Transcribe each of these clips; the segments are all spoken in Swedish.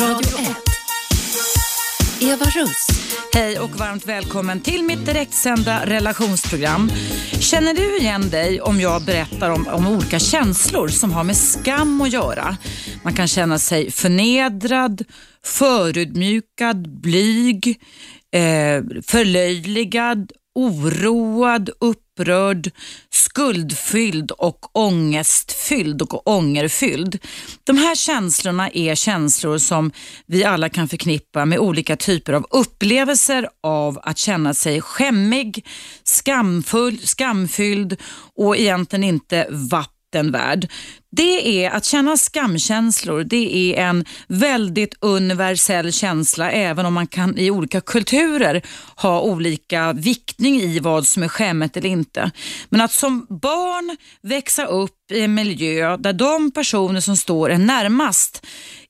Radio 1. Eva Russ. Hej och varmt välkommen till mitt direktsända relationsprogram. Känner du igen dig om jag berättar om, om olika känslor som har med skam att göra? Man kan känna sig förnedrad, förödmjukad, blyg, eh, förlöjligad, oroad, upprörd, skuldfylld och ångestfylld och ångerfylld. De här känslorna är känslor som vi alla kan förknippa med olika typer av upplevelser av att känna sig skämmig, skamfull, skamfylld och egentligen inte liten värld. Det är att känna skamkänslor. Det är en väldigt universell känsla även om man kan i olika kulturer ha olika viktning i vad som är skämmet eller inte. Men att som barn växa upp i en miljö där de personer som står en närmast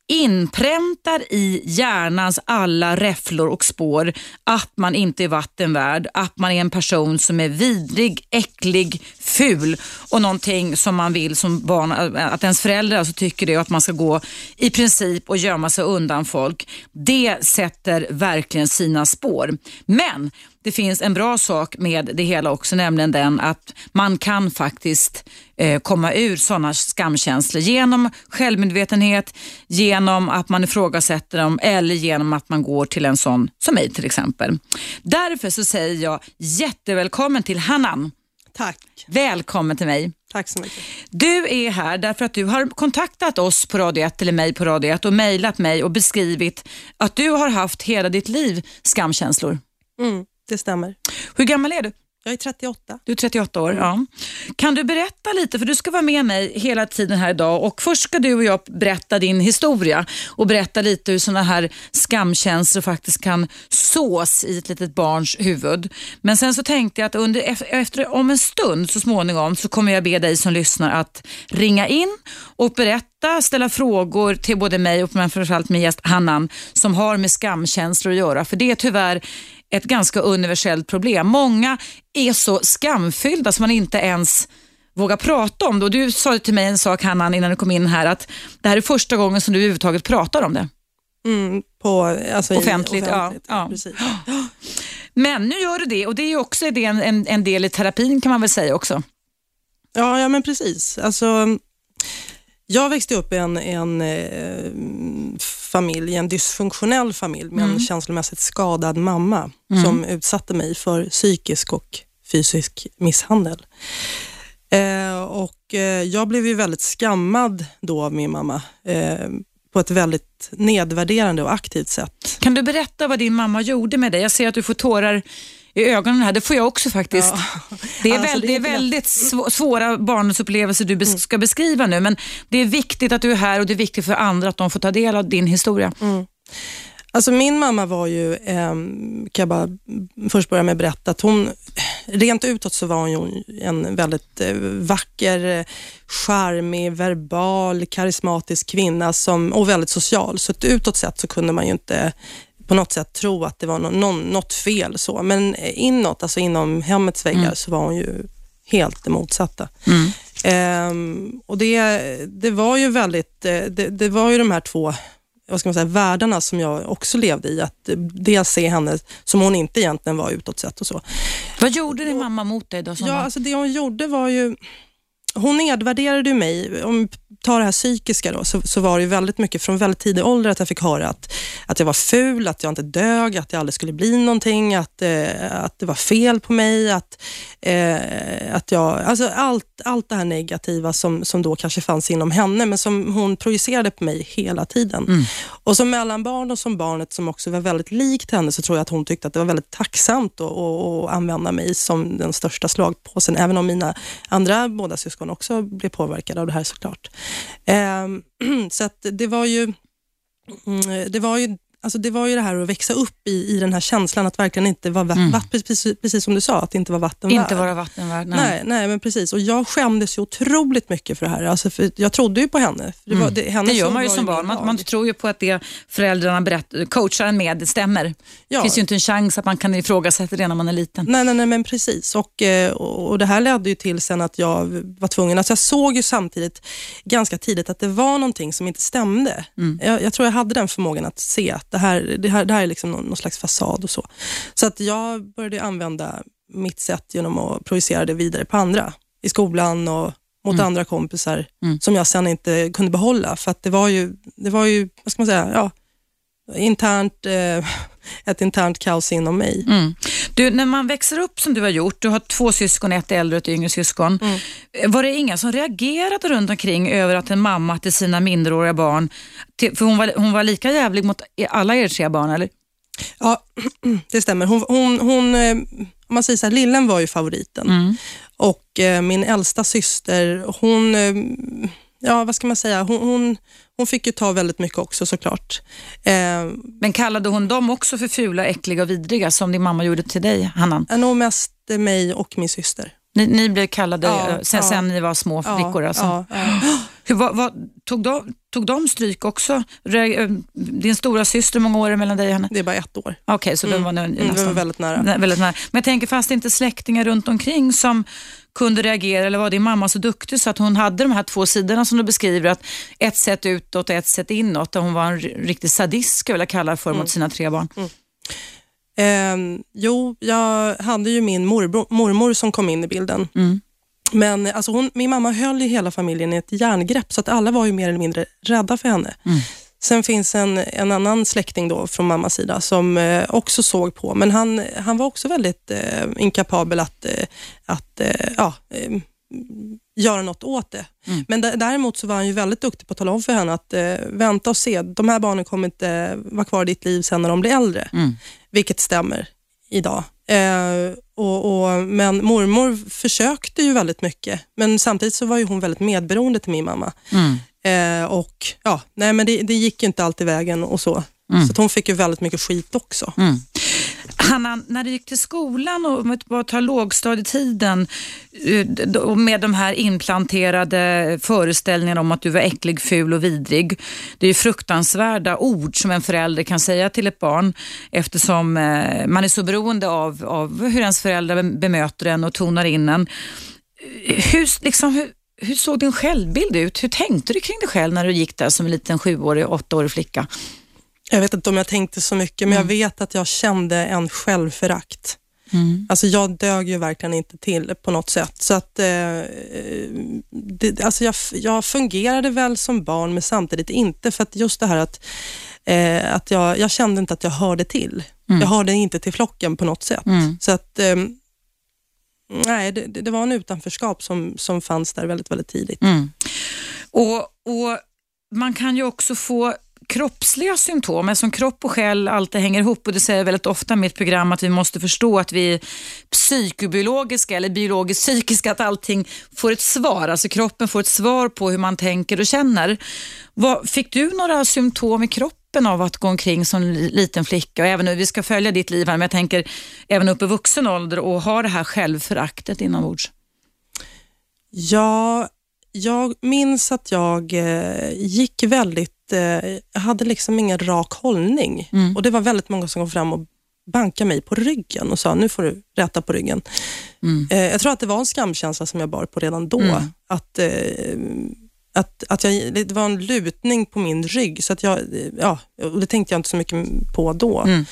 inpräntar i hjärnans alla räfflor och spår att man inte är vattenvärd, att man är en person som är vidrig, äcklig, ful och någonting som man vill som barn, att ens föräldrar alltså tycker det och att man ska gå i princip och gömma sig undan folk. Det sätter verkligen sina spår. Men det finns en bra sak med det hela också, nämligen den att man kan faktiskt eh, komma ur sådana skamkänslor genom självmedvetenhet, genom att man ifrågasätter dem eller genom att man går till en sån som mig till exempel. Därför så säger jag jättevälkommen till Hanan. Tack. Välkommen till mig. Tack så mycket. Du är här därför att du har kontaktat oss på Radio 1 eller mig på Radio 1 och mejlat mig och beskrivit att du har haft hela ditt liv skamkänslor. Mm, det stämmer. Hur gammal är du? Jag är 38. Du är 38 år, ja. Kan du berätta lite, för du ska vara med mig hela tiden här idag och först ska du och jag berätta din historia och berätta lite hur sådana här skamkänslor faktiskt kan sås i ett litet barns huvud. Men sen så tänkte jag att under, efter, om en stund så småningom så kommer jag be dig som lyssnar att ringa in och berätta, ställa frågor till både mig och framförallt min gäst Hannan som har med skamkänslor att göra. För det är tyvärr ett ganska universellt problem. Många är så skamfyllda som man inte ens vågar prata om det. Och du sa till mig en sak Hanna innan du kom in här att det här är första gången som du överhuvudtaget pratar om det. Mm, på, alltså offentligt, i, offentligt ja. ja. Precis. Men nu gör du det och det är också en, en, en del i terapin kan man väl säga också. Ja, ja men precis. Alltså, jag växte upp i en, en eh, familj, en dysfunktionell familj med mm. en känslomässigt skadad mamma mm. som utsatte mig för psykisk och fysisk misshandel. Eh, och eh, Jag blev ju väldigt skammad då av min mamma eh, på ett väldigt nedvärderande och aktivt sätt. Kan du berätta vad din mamma gjorde med dig? Jag ser att du får tårar i ögonen här. Det får jag också faktiskt. Ja. Det är, alltså, väl, det är väldigt svåra barndomsupplevelser du mm. ska beskriva nu, men det är viktigt att du är här och det är viktigt för andra att de får ta del av din historia. Mm. Alltså min mamma var ju, eh, kan jag bara först börja med att berätta, att hon, rent utåt så var hon en väldigt eh, vacker, charmig, verbal, karismatisk kvinna som, och väldigt social. Så utåt sett så kunde man ju inte på något sätt tro att det var någon, något fel. så. Men inåt, alltså inom hemmets väggar, mm. så var hon ju helt det motsatta. Mm. Ehm, och det, det var ju väldigt, eh, det, det, var ju de här två vad ska man säga, världarna som jag också levde i. Att dels se henne som hon inte egentligen var utåt sett och så. Vad gjorde din mamma mot dig då? Ja, alltså det hon gjorde var ju hon nedvärderade mig. Om vi tar det här psykiska då, så, så var det väldigt mycket från väldigt tidig ålder att jag fick höra att, att jag var ful, att jag inte dög, att jag aldrig skulle bli någonting, att, eh, att det var fel på mig, att, eh, att jag... Alltså allt, allt det här negativa som, som då kanske fanns inom henne, men som hon projicerade på mig hela tiden. Mm. Och som mellanbarn och som barnet som också var väldigt likt henne, så tror jag att hon tyckte att det var väldigt tacksamt att, att, att använda mig som den största slagpåsen, även om mina andra båda syskon syskon också blir påverkad av det här såklart. Ehm, så att det var ju, mm, det var ju Alltså det var ju det här att växa upp i, i den här känslan att verkligen inte vara mm. vatt, precis, precis som du sa, att inte vara vattenvärd. Inte vara vattenvärd, nej. nej. nej. men precis. Och jag skämdes ju otroligt mycket för det här. Alltså för jag trodde ju på henne. Det, var, mm. det, henne det gör man ju som barn. Man, man, tror ju på att det föräldrarna berätt, coachar en med stämmer. Ja. Det finns ju inte en chans att man kan ifrågasätta det när man är liten. Nej, nej, nej men precis. Och, eh, och det här ledde ju till sen att jag var tvungen, alltså jag såg ju samtidigt ganska tidigt att det var någonting som inte stämde. Mm. Jag, jag, tror jag hade den förmågan att se att det här, det här, det här är liksom någon, någon slags fasad och så. Så att jag började använda mitt sätt genom att projicera det vidare på andra. I skolan och mot mm. andra kompisar mm. som jag sen inte kunde behålla. För att det var ju, det var ju vad ska man säga, ja, internt, eh, ett internt kaos inom mig. Mm. Du, när man växer upp som du har gjort, du har två syskon, ett äldre och ett yngre syskon. Mm. Var det inga som reagerade runt omkring över att en mamma till sina minderåriga barn, till, för hon var, hon var lika jävlig mot alla er tre barn, eller? Ja, det stämmer. Hon, hon, hon eh, om man säger så här, lillen var ju favoriten. Mm. Och eh, min äldsta syster, hon, eh, ja vad ska man säga, hon, hon hon fick ju ta väldigt mycket också såklart. Eh, Men kallade hon dem också för fula, äckliga och vidriga som din mamma gjorde till dig, Hannan? Nog mest mig och min syster. Ni, ni blev kallade ja, eh, sen, ja. sen ni var små flickor ja, alltså? Ja, Hur, vad, vad, tog, de, tog de stryk också? Eh, din stora syster, många år mellan dig och henne? Det är bara ett år. Okej, okay, så mm. de var nästan, mm, var väldigt nära. väldigt nära. Men jag tänker, fast inte släktingar runt omkring som kunde reagera eller var din mamma så duktig så att hon hade de här två sidorna som du beskriver, att ett sätt utåt och ett sätt inåt. Där hon var en riktig sadist, skulle jag vilja kalla det för, mm. mot sina tre barn. Mm. Eh, jo, jag hade ju min morbror, mormor som kom in i bilden. Mm. Men alltså hon, min mamma höll ju hela familjen i ett järngrepp, så att alla var ju mer eller mindre rädda för henne. Mm. Sen finns en, en annan släkting då från mammas sida som eh, också såg på, men han, han var också väldigt eh, inkapabel att, eh, att eh, ja, eh, göra något åt det. Mm. Men däremot så var han ju väldigt duktig på att tala om för henne att eh, vänta och se, de här barnen kommer inte vara kvar i ditt liv sen när de blir äldre. Mm. Vilket stämmer idag. Eh, och, och, men mormor försökte ju väldigt mycket, men samtidigt så var ju hon väldigt medberoende till min mamma. Mm. Eh, och ja, nej men det, det gick inte alltid vägen och så. Mm. Så hon fick ju väldigt mycket skit också. Mm. Hanna, när du gick till skolan och bara tar lågstadietiden eh, med de här implanterade föreställningarna om att du var äcklig, ful och vidrig. Det är fruktansvärda ord som en förälder kan säga till ett barn eftersom eh, man är så beroende av, av hur ens föräldrar bemöter en och tonar in en. Hur, liksom, hur, hur såg din självbild ut? Hur tänkte du kring dig själv när du gick där som en liten sjuårig, åttaårig flicka? Jag vet inte om jag tänkte så mycket, men mm. jag vet att jag kände en självförakt. Mm. Alltså jag dög ju verkligen inte till på något sätt. Så att, eh, det, alltså jag, jag fungerade väl som barn, men samtidigt inte. För att just det här att, eh, att jag, jag kände inte att jag hörde till. Mm. Jag hörde inte till flocken på något sätt. Mm. Så att eh, nej, det, det, var en utanförskap som, som fanns där väldigt, väldigt tidigt. Mm. Och, och Man kan ju också få kroppsliga symptom, eftersom kropp och själ alltid hänger ihop och det säger jag väldigt ofta i mitt program att vi måste förstå att vi är psykobiologiska eller biologiskt psykiska, att allting får ett svar. Alltså kroppen får ett svar på hur man tänker och känner. Vad, fick du några symptom i kroppen av att gå omkring som liten flicka? Och även, vi ska följa ditt liv här, men jag tänker även upp i vuxen ålder och ha det här självföraktet inombords. Ja, jag minns att jag eh, gick väldigt jag eh, hade liksom ingen rak hållning. Mm. Och Det var väldigt många som kom fram och bankade mig på ryggen och sa, nu får du räta på ryggen. Mm. Eh, jag tror att det var en skamkänsla som jag bar på redan då. Mm. Att, att, att jag, det var en lutning på min rygg, så att jag, ja, och det tänkte jag inte så mycket på då. Mm.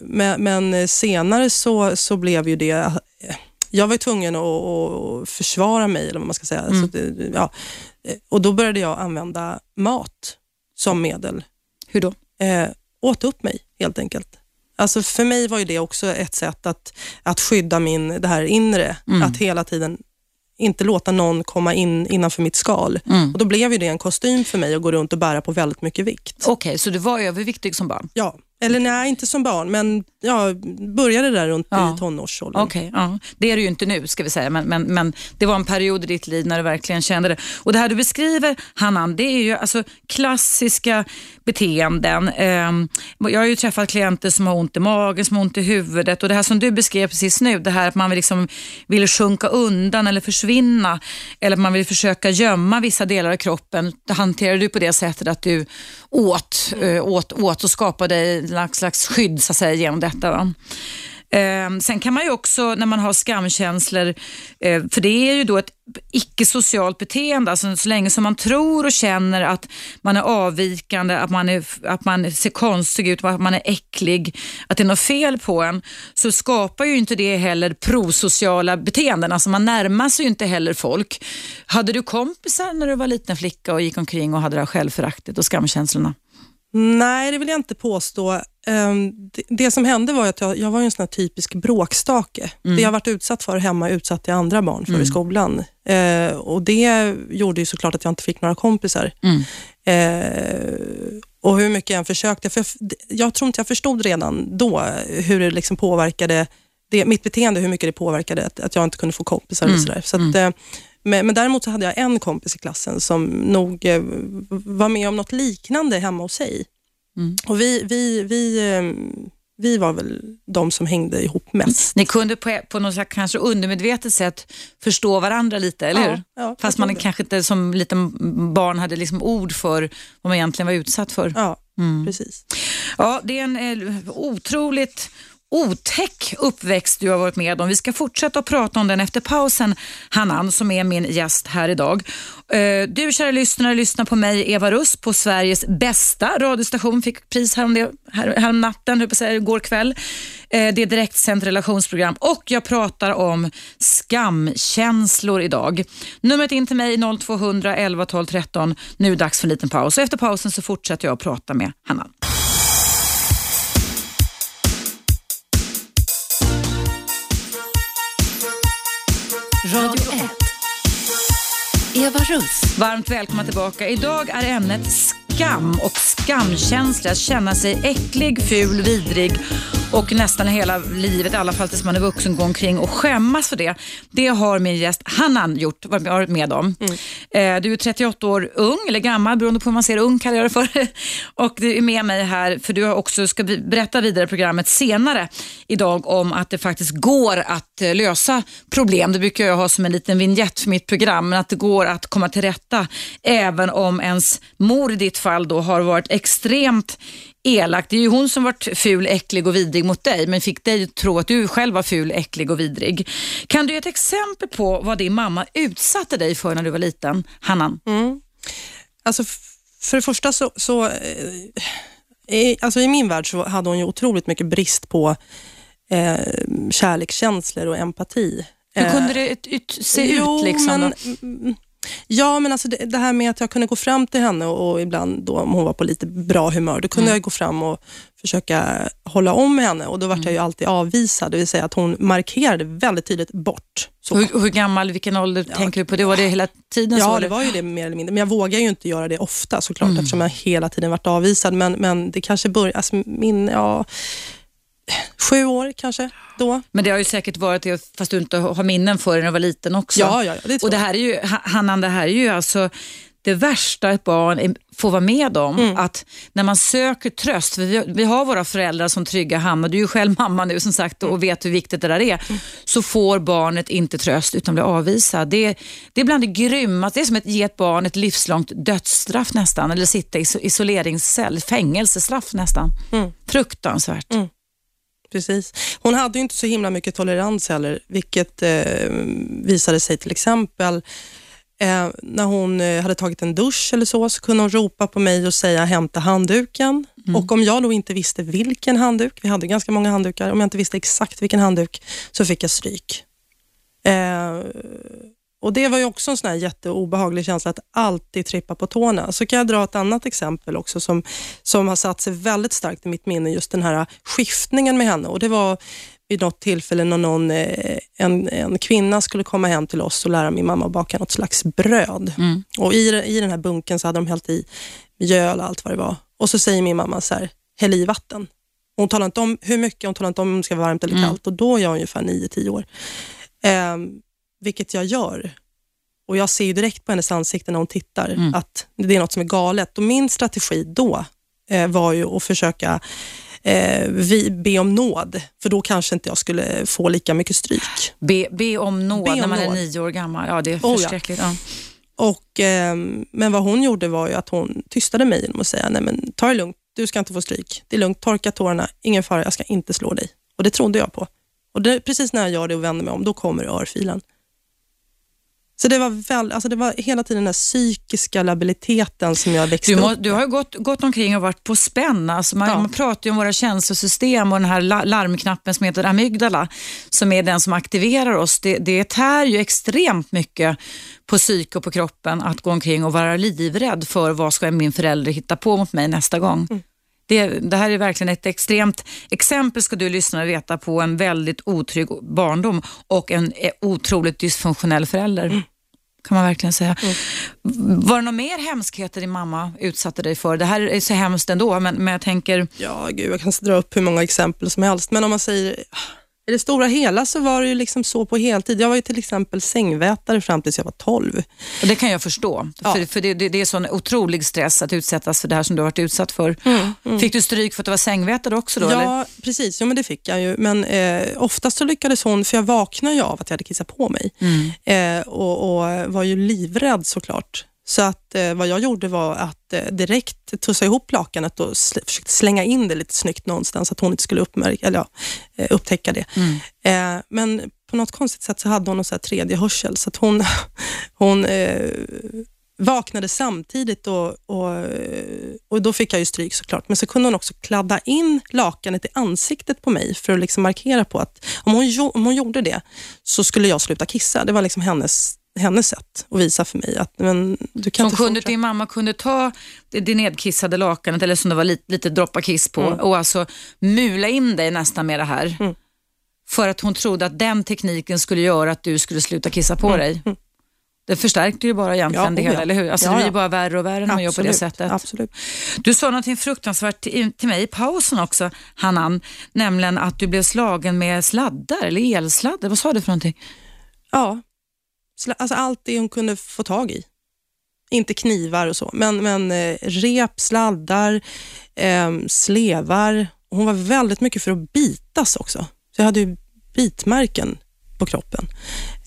Men, men, senare så, så blev ju det jag var tvungen att, att, försvara mig, eller vad man ska säga. Mm. Det, ja. Och Då började jag använda mat som medel. Hur då? Eh, åt upp mig, helt enkelt. Alltså för mig var ju det också ett sätt att, att skydda min, det här inre. Mm. Att hela tiden inte låta någon komma in innanför mitt skal. Mm. Och Då blev ju det en kostym för mig att gå runt och bära på väldigt mycket vikt. Okej, okay, så du var överviktig som barn? Ja. Eller nej, inte som barn, men ja, började där runt Ja. i tonårsåldern. Okej, ja. det är det ju inte nu ska vi säga, men, men, men det var en period i ditt liv när du verkligen kände det. Och Det här du beskriver, Hannan, det är ju alltså klassiska beteenden. Ehm, jag har ju träffat klienter som har ont i magen, som har ont i huvudet och det här som du beskrev precis nu, det här att man vill, liksom, vill sjunka undan eller försvinna eller att man vill försöka gömma vissa delar av kroppen. Det hanterar du på det sättet att du åt, eh, åt, åt och skapade slags, slags skydd så att säga, genom detta. Va? Ehm, sen kan man ju också när man har skamkänslor, eh, för det är ju då ett icke-socialt beteende, alltså så länge som man tror och känner att man är avvikande, att man, är, att man ser konstig ut, att man är äcklig, att det är något fel på en, så skapar ju inte det heller prosociala beteenden. Alltså man närmar sig ju inte heller folk. Hade du kompisar när du var liten flicka och gick omkring och hade det här självföraktet och skamkänslorna? Nej, det vill jag inte påstå. Ehm, det, som hände var att jag, jag var en sån typisk bråkstake. Det jag varit utsatt för hemma utsatte jag andra barn för i skolan. Eh, och Det gjorde ju såklart att jag inte fick några kompisar. Eh, och hur mycket jag än försökte, för jag, jag tror inte jag förstod redan då hur det liksom påverkade det, mitt beteende, hur mycket det påverkade att, att jag inte kunde få kompisar. Och sådär. Så att, eh, men, men däremot så hade jag en kompis i klassen som nog eh, var med om något liknande hemma hos sig. Och vi, vi, vi, eh, vi var väl de som hängde ihop mest. Ni kunde på, på något slags kanske undermedvetet sätt förstå varandra lite, eller Ja, hur? ja, Fast man det. kanske inte som liten barn hade liksom ord för vad man egentligen var utsatt för. Ja, precis. Ja, det är en eh, otroligt otäck uppväxt du har varit med om. Vi ska fortsätta att prata om den efter pausen, Hannan, som är min gäst här idag. Eh, du, kära lyssnare, lyssnar på mig, Eva Russ, på Sveriges bästa radiostation. Fick pris härom, det, här, härom natten, höll på att säga, igår kväll. Eh, det är direktsänt relationsprogram och jag pratar om skamkänslor idag. Numret in till mig 0200 11 12 13. Nu är det dags för en liten paus och efter pausen så fortsätter jag att prata med Hannan. Radio 1. Eva Russ. Varmt välkomna tillbaka. Idag är ämnet skam och skamkänsla. Att känna sig äcklig, ful, vidrig och nästan hela livet, i alla fall tills man är vuxen, gå omkring och skämmas för det. Det har min gäst Hannan gjort, varit med om. Eh, Du är 38 år ung, eller gammal, beroende på hur man ser ung kallar jag det för. Och du är med mig här, för du också ska berätta vidare i programmet senare idag om att det faktiskt går att eh, lösa problem. Det brukar jag ha som en liten vignett för mitt program, men att det går att komma till rätta även om ens mor i ditt fall då har varit extremt elak. Det är ju hon som varit ful, äcklig och vidrig mot dig, men fick dig att tro att du själv var ful, äcklig och vidrig. Kan du ge ett exempel på vad din mamma utsatte dig för när du var liten, Hannan? Alltså, f- för det första så, så eh, i, alltså i min värld så hade hon ju otroligt mycket brist på eh, kärlekskänslor och empati. Hur Eh, kunde det ut, ut, se jo, ut? Liksom, men, mm, Ja, men alltså det, det här med att jag kunde gå fram till henne och, och ibland då, om hon var på lite bra humör, då kunde jag gå fram och försöka hålla om henne och då var jag ju alltid avvisad, det vill säga att hon markerade väldigt tydligt bort. Så. Hur, hur gammal, vilken ålder tänker du på? Det var det hela tiden? så, Ja, eller? det var ju det mer eller mindre. Men jag vågar ju inte göra det ofta såklart eftersom jag hela tiden varit avvisad. Men, men det kanske börjar, alltså min, ja, sju år kanske då. Men det har ju säkert varit det, fast du inte har minnen för när du var liten också. Ja, ja, ja, det Och det här är ju, Ha- Hannan, det här är ju alltså det värsta ett barn får vara med om. Mm. Att när man söker tröst, vi, vi har våra föräldrar som trygga hamnar, du är ju själv mamma nu som sagt Mm. och vet hur viktigt det där är, så får barnet inte tröst utan blir avvisad. Det, det är bland det grymmaste, det är som att ge ett barn ett livslångt dödsstraff nästan, eller sitta i iso- isoleringscell, fängelsestraff nästan. Mm. Fruktansvärt. Precis. Hon hade ju inte så himla mycket tolerans heller, vilket eh, visade sig till exempel eh, när hon eh, hade tagit en dusch eller så, så kunde hon ropa på mig och säga hämta handduken. Och om jag då inte visste vilken handduk, vi hade ganska många handdukar, om jag inte visste exakt vilken handduk så fick jag stryk. Eh, och Det var ju också en sån här jätteobehaglig känsla att alltid trippa på tårna. Så kan jag dra ett annat exempel också som, som har satt sig väldigt starkt i mitt minne, just den här skiftningen med henne. Och Det var vid något tillfälle när någon, eh, en, en kvinna skulle komma hem till oss och lära min mamma att baka något slags bröd. Och i, I den här bunken så hade de hällt i mjöl och allt vad det var. Och så säger min mamma så här, häll i vatten. Hon talar inte om hur mycket, hon talar inte om om det ska vara varmt eller Mm. kallt och då är jag ungefär 9-10 år. Eh, vilket jag gör. Och Jag ser ju direkt på hennes ansikte när hon tittar Mm. att det är något som är galet. Och Min strategi då eh, var ju att försöka eh, vi, be om nåd, för då kanske inte jag skulle få lika mycket stryk. Be, be om nåd Be om när man är nåd. nio år gammal. Ja, det är Oh, ja. förskräckligt. Ja. Och, eh, men vad hon gjorde var ju att hon tystade mig genom att säga, nej men ta det lugnt, du ska inte få stryk. Det är lugnt, torka tårarna, ingen fara, jag ska inte slå dig. Och det trodde jag på. Och det, precis när jag gör det och vänder mig om, då kommer örfilen. Så det var, väl, alltså det var hela tiden den här psykiska labiliteten som jag växte Du, må, upp du har ju gått, gått omkring och varit på spänn. Alltså man, Ja. man pratar ju om våra känslosystem och den här la, larmknappen som heter amygdala, som är den som aktiverar oss. Det, det tär ju extremt mycket på psyke och på kroppen att gå omkring och vara livrädd för vad ska min förälder hitta på mot mig nästa gång. Mm. Det, det här är verkligen ett extremt exempel, ska du lyssna veta, på en väldigt otrygg barndom och en eh, otroligt dysfunktionell förälder. Mm. Kan man verkligen säga. Var det några mer hemskheter din mamma utsatte dig för? Det här är så hemskt ändå, men, men jag tänker, Ja, gud, jag kan dra upp hur många exempel som helst, men om man säger i det stora hela så var det ju liksom så på heltid. Jag var ju till exempel sängvätare fram tills jag var 12. och det kan jag förstå, Ja. för, för det, det, det är sån otrolig stress att utsättas för det här som du har varit utsatt för. Fick du stryk för att du var sängvätare också då? Mm, ja, eller? precis. Ja, men det fick jag ju. Men eh, oftast så lyckades hon, för jag vaknade ju av att jag hade kissat på mig Mm. eh, och, och var ju livrädd såklart. Så att eh, vad jag gjorde var att eh, direkt tussa ihop lakanet och sl försökte slänga in det lite snyggt någonstans så att hon inte skulle uppmärka, eller, ja, eh, upptäcka det. Mm. Eh, men på något konstigt sätt så hade hon någon så här tredje hörsel så att hon, hon eh, vaknade samtidigt och, och, och då fick jag ju stryk såklart. Men så kunde hon också kladda in lakanet i ansiktet på mig för att liksom markera på att om hon, om hon gjorde det så skulle jag sluta kissa. Det var liksom hennes, hennes sätt att visa för mig att men, du kan Som kunde din mamma kunde ta det, det nedkissade lakanet, eller som det var lite, lite droppar kiss på, Mm. och alltså mula in dig nästan med det här. Mm. För att hon trodde att den tekniken skulle göra att du skulle sluta kissa på dig. mm. Det förstärkte ju bara egentligen Ja, det oh hela, ja. eller hur? Alltså Ja, det blir ja. bara värre och värre när man gör på det sättet. Absolut. Du sa något fruktansvärt till, till mig i pausen också, Hannan, nämligen att du blev slagen med sladdar, eller elsladdar. Vad sa du för någonting? Ja, alltså allt det hon kunde få tag i. Inte knivar och så, men, men eh, rep, sladdar, eh, slevar. Hon var väldigt mycket för att bitas också. Så jag hade ju bitmärken på kroppen.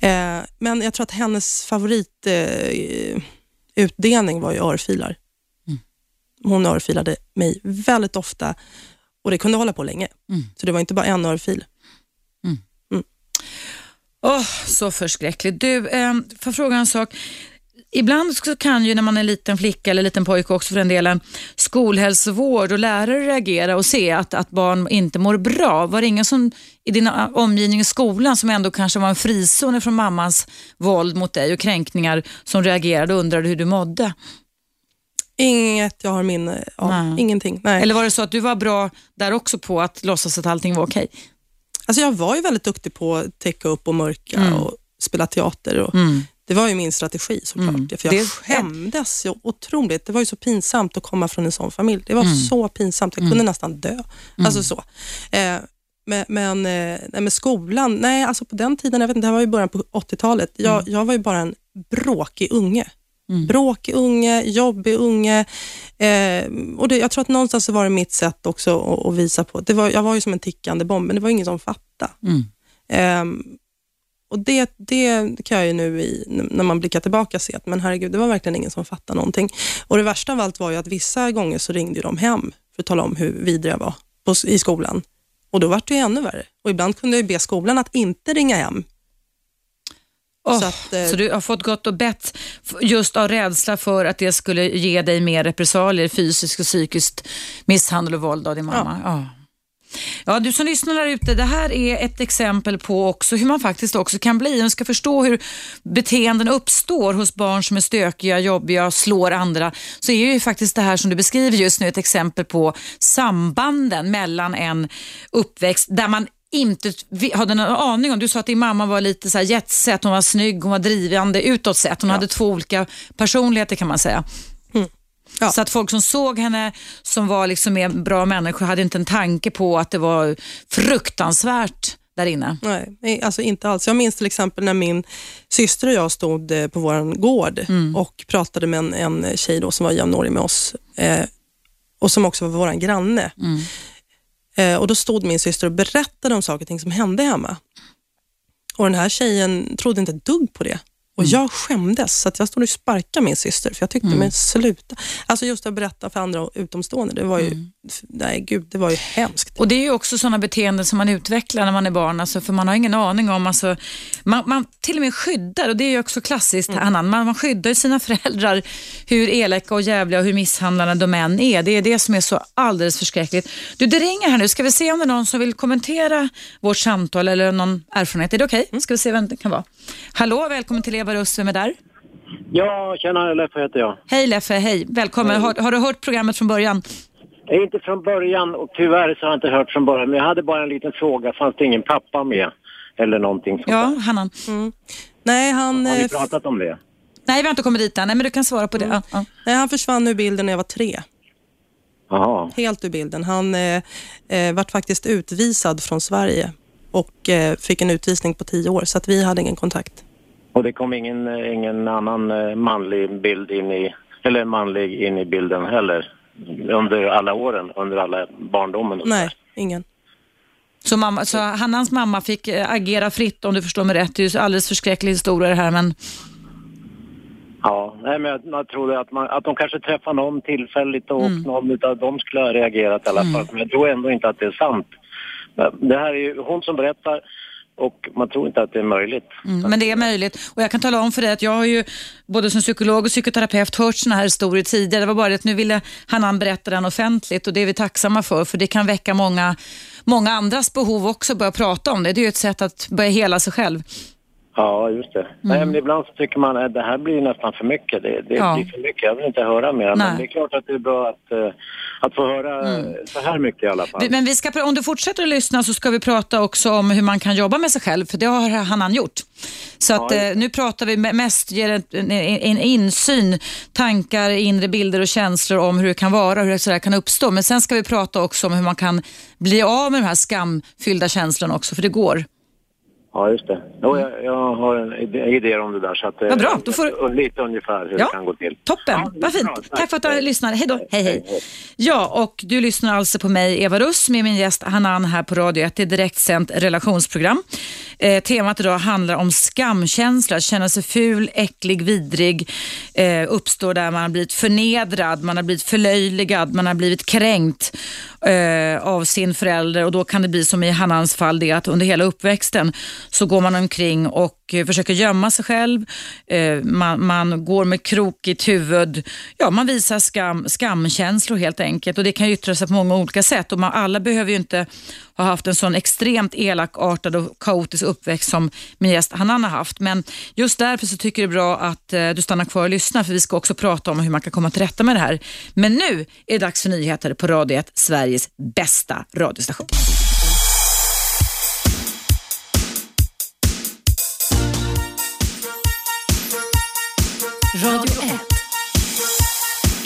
Eh, men jag tror att hennes favoritutdelning eh, var ju örfilar. Hon örfilade mig väldigt ofta och det kunde hålla på länge. Mm. Så det var inte bara en örfil. Åh, så förskräckligt. Du, eh, får fråga en sak? Ibland så kan ju när man är en liten flicka eller liten pojke också för den delen, skolhälsovård och lärare reagera och se att, att barn inte mår bra. Var det ingen som i din eh, omgivning i skolan som ändå kanske var en frizon från mammans våld mot dig och kränkningar som reagerade och undrade hur du mådde? Inget jag har minne av. Nej. Ingenting. Nej. Eller var det så att du var bra där också på att låtsas att allting var okej? Alltså jag var ju väldigt duktig på att täcka upp och mörka Mm. och spela teater. Och Mm. Det var ju min strategi såklart. Mm. För jag Det- skämdes ju otroligt. Det var ju så pinsamt att komma från en sån familj. Det var Mm. så pinsamt. Jag kunde nästan dö. Alltså så. Eh, men men, eh, men skolan, nej alltså på den tiden, jag vet inte, det här var ju början på 80-talet. Jag, jag var ju bara en bråkig unge. Mm. Bråkig unge, jobbig unge. Eh, och det, jag tror att någonstans så var det mitt sätt också att, att visa på. Det var, jag var ju som en tickande bomb, men det var ingen som fattade. Mm. Ehm, och det, det kan jag ju nu i, när man blickar tillbaka se att men herregud, det var verkligen ingen som fattade någonting. Och det värsta av allt var ju att vissa gånger så ringde de hem för att tala om hur vidrig jag var på, i skolan. Och då var det ju ännu värre. Och ibland kunde jag be skolan att inte ringa hem. Åh, Så att, eh, så du har fått gått och bett just av rädsla för att det skulle ge dig mer repressalier, fysiskt och psykiskt misshandel och våld av din mamma? Ja. Ja, du som lyssnar där ute, det här är ett exempel på också hur man faktiskt också kan bli. Man ska förstå hur beteenden uppstår hos barn som är stökiga, jobbiga, slår andra. Så är ju faktiskt det här som du beskriver just nu ett exempel på sambanden mellan en uppväxt där man inte hade någon aning om. Du sa att din mamma var lite så här jetset, hon var snygg, hon var drivande utåt sett. Hon hade två olika personligheter kan man säga. Mm. Ja. Så att folk som såg henne, som var liksom mer bra människor, hade inte en tanke på att det var fruktansvärt där inne. Nej, alltså inte alls. Jag minns till exempel när min syster och jag stod eh, på vår gård och pratade med en, en tjej som var jämnårig med oss eh, och som också var vår granne. Eh, Eh, och Då stod min syster och berättade om saker och ting som hände hemma. Och Den här tjejen trodde inte ett dugg på det. Och Jag skämdes, så att jag stod och sparkade min syster, för jag tyckte, men sluta. Alltså just att berätta för andra utomstående, det var ju, nej gud, det var ju hemskt. Och Det är ju också sådana beteenden som man utvecklar när man är barn, alltså, för man har ingen aning om, alltså, man, man till och med skyddar, och det är ju också klassiskt, Anna, man, man skyddar sina föräldrar, hur elaka och jävliga och hur misshandlande de än är. Det är det som är så alldeles förskräckligt. Du, det ringer här nu, ska vi se om det är någon som vill kommentera vårt samtal eller någon erfarenhet. Är det okej? Ska vi se vem det kan vara. Hallå, välkommen till Eva Russ, vem är där? Ja, tjena, Leffe heter jag. Hej Leffe, hej. Välkommen. Har, har du hört programmet från början? Inte från början och tyvärr så har jag inte hört från början. Men jag hade bara en liten fråga. Fanns det ingen pappa med? Eller någonting sånt Ja? Hannan. Nej, han, Har ni eh, pratat om det? Nej, vi har inte kommit dit än. Nej, men du kan svara på det. Ja, ja. nej, han försvann ur bilden när jag var tre. Jaha. Helt ur bilden. Han eh, eh, vart faktiskt utvisad från Sverige och eh, fick en utvisning på tio år, så att vi hade ingen kontakt. Och det kom ingen, eh, ingen annan eh, manlig bild in i, eller manlig in i bilden heller? Under alla åren, under alla barndomen? och Nej, ingen. Så, mamma, så Hannans mamma fick eh, agera fritt om du förstår mig rätt. Det är ju alldeles förskräcklig historia det här men Ja, nej, men jag, jag trodde att, man, att de kanske träffade någon tillfälligt och Mm. någon av dem skulle ha reagerat i alla fall. Men jag tror ändå inte att det är sant. Det här är ju hon som berättar och man tror inte att det är möjligt. Mm, men det är möjligt. Och jag kan tala om för dig att jag har ju både som psykolog och psykoterapeut hört sådana här historier tidigare. Det var bara det att nu ville Hanan berätta den offentligt och det är vi tacksamma för, för det kan väcka många, många andras behov också att börja prata om det. Det är ju ett sätt att börja hela sig själv. Ja, just det. Nej, men ibland så tycker man att det här blir nästan för mycket. Det, det Ja. blir för mycket. Jag vill inte höra mer. Nej. Men det är klart att det är bra att, eh, att få höra så här mycket i alla fall. Men vi ska, om du fortsätter att lyssna så ska vi prata också om hur man kan jobba med sig själv, för det har Hannan gjort. Så att, Ja, eh, nu pratar vi me- mest, ger en, en, insyn, tankar, inre bilder och känslor om hur det kan vara, hur det så där kan uppstå. Men sen ska vi prata också om hur man kan bli av med de här skamfyllda känslorna också, för det går. Ja, just det. Jo, jag, jag har en idé, idéer om det där. Så att, eh, Vad bra, då får Lite ungefär hur Ja. det kan gå till. Toppen, Ja, vad fint. bra. Tack, för att du Hej. lyssnade. Hej då. Hej, hej. Ja, och du lyssnar alltså på mig, Eva Russ, med min gäst Hanan här på Radio 1. Det är direktsänt relationsprogram. Eh, temat idag handlar om skamkänsla, känna sig ful, äcklig, vidrig, eh, uppstår där man har blivit förnedrad, man har blivit förlöjligad, man har blivit kränkt eh, av sin förälder. Och då kan det bli som i Hanans fall det att under hela uppväxten så går man omkring och eh, försöker gömma sig själv, eh, man, man går med krokigt huvud, ja man visar skam, skamkänslor helt enkelt. Och det kan yttra sig på många olika sätt. Och man, alla behöver ju inte har haft en sån extremt elakartad och kaotisk uppväxt som min gäst Hanan har haft. Men just därför så tycker jag det är bra att eh, du stannar kvar och lyssnar för vi ska också prata om hur man kan komma till rätta med det här. Men nu är det dags för nyheter på Radio 1, Sveriges bästa radiostation. Radio 1.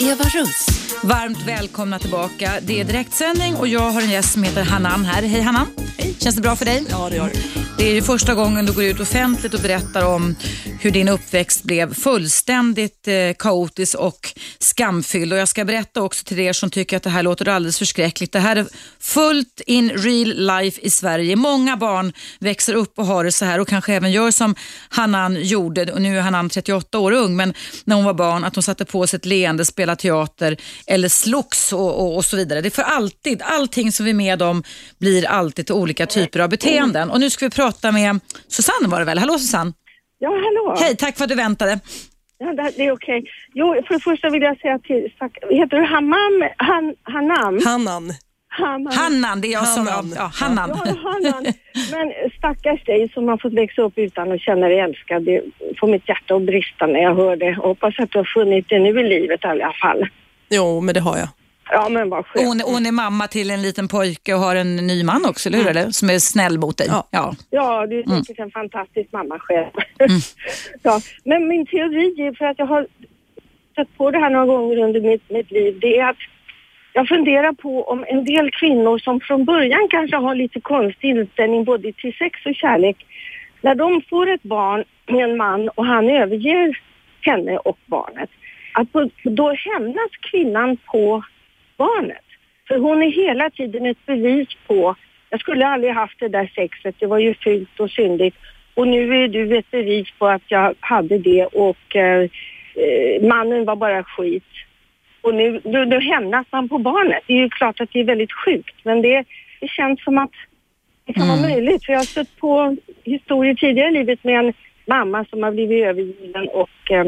Eva Russ. Varmt välkomna tillbaka. Det är direktsändning och jag har en gäst som heter Hanan här. Hej Hanan. Hej. Känns det bra för dig? Ja, det gör det. Det är ju första gången du går ut offentligt och berättar om hur din uppväxt blev fullständigt eh, kaotisk och skamfylld. Och jag ska berätta också till er som tycker att det här låter alldeles förskräckligt. Det här är fullt in real life i Sverige. Många barn växer upp och har det så här och kanske även gör som Hanan gjorde. Och nu är Hanan 38 år ung, men när hon var barn att hon satte på sig ett leende, spelade teater eller slogs och, och, och så vidare. Det är för alltid, allting som vi är med om blir alltid till olika typer av beteenden. Och nu ska vi prata med Susanne var det väl? Hallå Susanne! Ja, hallå. Hej, tack för att du väntade. Ja, det, är okej. Jo, för det första vill jag säga till... Heter du Hammam? Han, Hanam? Hannan. Hammam. Hannan, det är jag som... Hannan. Ja, Hannan. Ja, Hannan. Men stackars dig som har fått växa upp utan att känna dig älskad. Det får mitt hjärta att brista när jag hör det. Hoppas att du har funnit det nu i livet i alla fall. Jo, men det har jag. Ja, men vad Och skönt. Hon, hon är mamma till en liten pojke och har en ny man också, eller hur? Eller? Som är snäll mot dig. Ja. Ja. Ja, du är säkert en fantastisk mamma själv. ja, men min teori är för att jag har stött på det här några gånger under mitt, mitt liv. Det är att jag funderar på om en del kvinnor som från början kanske har lite konstig inställning både till sex och kärlek, när de får ett barn med en man och han överger henne och barnet, att då hämnas kvinnan på barnet. För hon är hela tiden ett bevis på, jag skulle aldrig haft det där sexet, det var ju fult och syndigt. Och nu är du ett bevis på att jag hade det och eh, eh, mannen var bara skit. Och nu då, då hämnas man på barnet. Det är ju klart att det är väldigt sjukt men det, det känns som att det kan vara möjligt. För jag har stött på historier tidigare i livet med en mamma som har blivit övergiven och eh,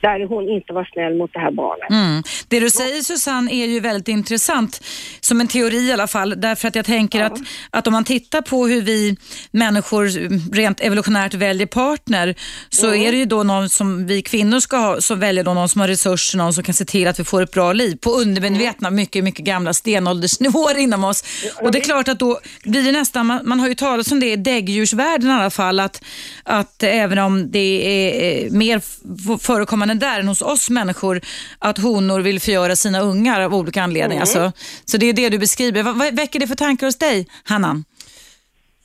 där hon inte var snäll mot det här barnet. Mm. Det du säger Susanne är ju väldigt intressant, som en teori i alla fall. Därför att jag tänker att, att om man tittar på hur vi människor rent evolutionärt väljer partner så är det ju då någon som vi kvinnor ska ha, som väljer då någon som har resurser, någon som kan se till att vi får ett bra liv på undermedvetna, mycket, mycket gamla stenåldersnivåer inom oss. Och det är klart att då blir det nästan, man, man har ju talat om det i däggdjursvärlden i alla fall, att, att även om det är eh, mer f- förekommande där än hos oss människor, att honor vill förgöra sina ungar av olika anledningar. Så, så det är det du beskriver. Vad, vad väcker det för tankar hos dig, Hannan?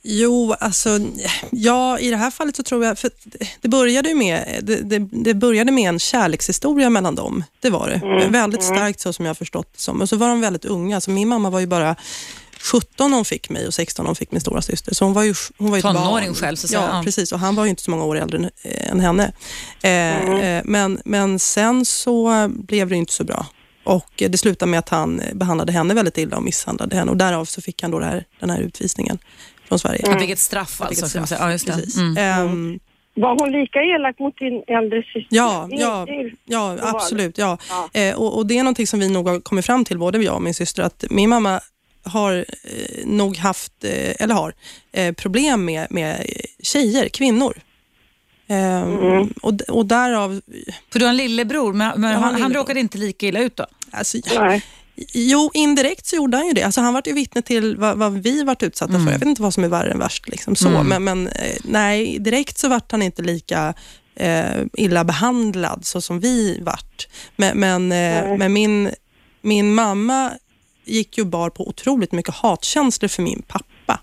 Jo, alltså, ja, i det här fallet så tror jag, för det började ju med, det, det, det började med en kärlekshistoria mellan dem. Det var det. Väldigt starkt så som jag har förstått det som. Och så var de väldigt unga. Så min mamma var ju bara 17 när hon fick mig och 16 när hon fick min stora syster. Så hon var ju, hon var ju ett Tonåring barn. själv, så att säga. Ja, Ja. precis. Och han var ju inte så många år äldre än, eh, henne. Eh, eh, men, men sen så blev det inte så bra. Och det slutade med att han eh, behandlade henne väldigt illa och misshandlade henne. Och därav så fick han då det här, den här utvisningen från Sverige. Han fick ett straff alltså. Man straff. säga. Ja, just det. Precis. Mm. Ehm, Var hon lika elak mot din äldre syster? Ja, ja, ja absolut. Ja. Ja. Eh, och, och Det är någonting som vi nog har kommit fram till, både jag och min syster, att min mamma har eh, nog haft, eh, eller har, eh, problem med, med tjejer, kvinnor. Ehm, och, och därav, För du har en lillebror, men, men han, han råkade inte lika illa ut då? alltså, Nej. Jo, indirekt så gjorde han ju det. Alltså, han var ju vittne till vad, vad vi varit utsatta för. Jag vet inte vad som är värre än värst. Liksom, så. Men, men eh, nej, direkt så vart han inte lika eh, illa behandlad så som vi vart. Men, men, eh, men min, min mamma gick ju bar på otroligt mycket hatkänslor för min pappa.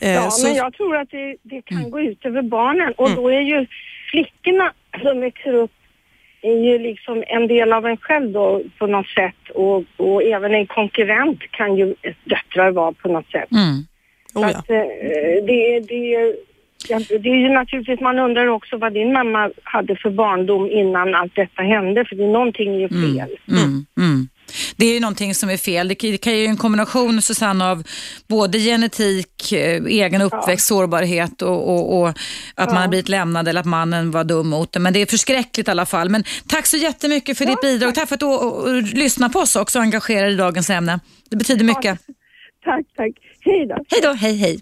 Eh, Ja, så- men jag tror att det, det kan Mm. gå ut över barnen och då är ju flickorna som växer upp är ju liksom en del av en själv då på något sätt och, och även en konkurrent kan ju döttrar vara på något sätt. Mm. Oh, ja. att, eh, det, det, det är ju naturligtvis, man undrar också vad din mamma hade för barndom innan allt detta hände för det, någonting är ju fel. Mm, mm. Det är ju någonting som är fel. Det kan, ju en kombination Susanne av både genetik, eh, egen uppväxt, sårbarhet och, och, och att man har blivit lämnad eller att mannen var dum mot det. Men det är förskräckligt i alla fall. Men tack så jättemycket för ditt bidrag. Tack för att du och, och, lyssnar på oss också och engagerar i dagens ämne. Det betyder mycket. Tack, tack. Hej då. Hej då, hej hej.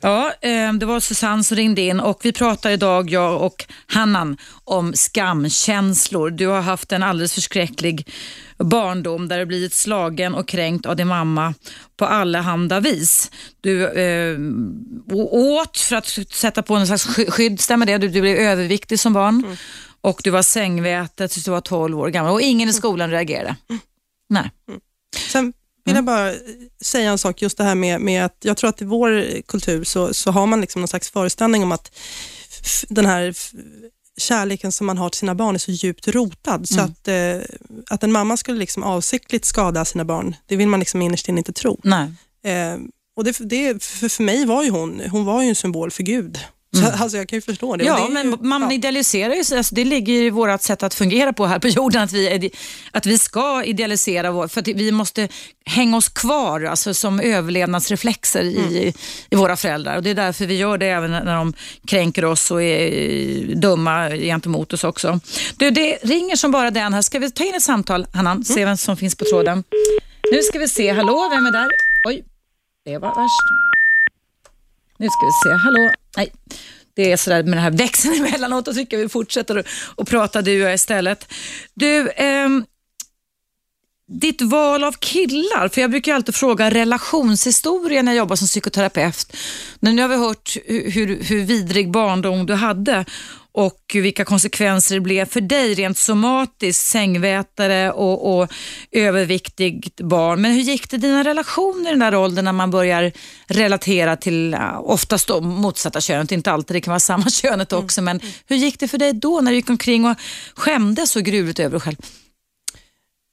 Ja, eh, det var Susanne som ringde in och vi pratar idag, jag och Hannan, om skamkänslor. Du har haft en alldeles förskräcklig barndom där du blivit slagen och kränkt av din mamma på allehanda vis. Du eh, åt för att sätta på någon slags sky- skydd, stämmer det? Du, du blev överviktig som barn och du var sängvätet tills du var 12 år gammal och ingen i skolan reagerade. Nej. Sen vill jag bara säga en sak, just det här med, med att jag tror att i vår kultur så, så har man liksom någon slags föreställning om att den här kärleken som man har till sina barn är så djupt rotad. Så att, eh, att en mamma skulle liksom avsiktligt skada sina barn, det vill man liksom innerst inne inte tro. Nej. Eh, och det, det, för, för mig var ju hon, hon var ju en symbol för Gud. Så, Alltså jag kan ju förstå det. Ja, det ju- men man ja. idealiserar ju. Alltså, det ligger i vårt sätt att fungera på här på jorden, att vi, att vi ska idealisera, vår, för att vi måste hänga oss kvar alltså, som överlevnadsreflexer i, i våra föräldrar. Och Det är därför vi gör det även när de kränker oss och är dumma gentemot oss också. Du, det ringer som bara den här. Ska vi ta in ett samtal, Hannan? Se vem som finns på tråden. Nu ska vi se. Hallå, vem är där? Oj, det var värst. Nu ska vi se. Hallå? Nej, det är sådär med den här växeln emellanåt. Då tycker jag vi fortsätter att- prata du och jag istället. Du, ehm, ditt val av killar, för jag brukar alltid fråga relationshistoria när jag jobbar som psykoterapeut. Men nu har vi hört hur, hur, hur vidrig barndom du hade och vilka konsekvenser det blev för dig rent somatiskt, sängvätare och, och överviktigt barn. Men hur gick det i dina relationer i den där åldern när man börjar relatera till, oftast då motsatta könet, inte alltid, det kan vara samma könet också, men hur gick det för dig då när du gick omkring och skämdes så gruvligt över dig själv?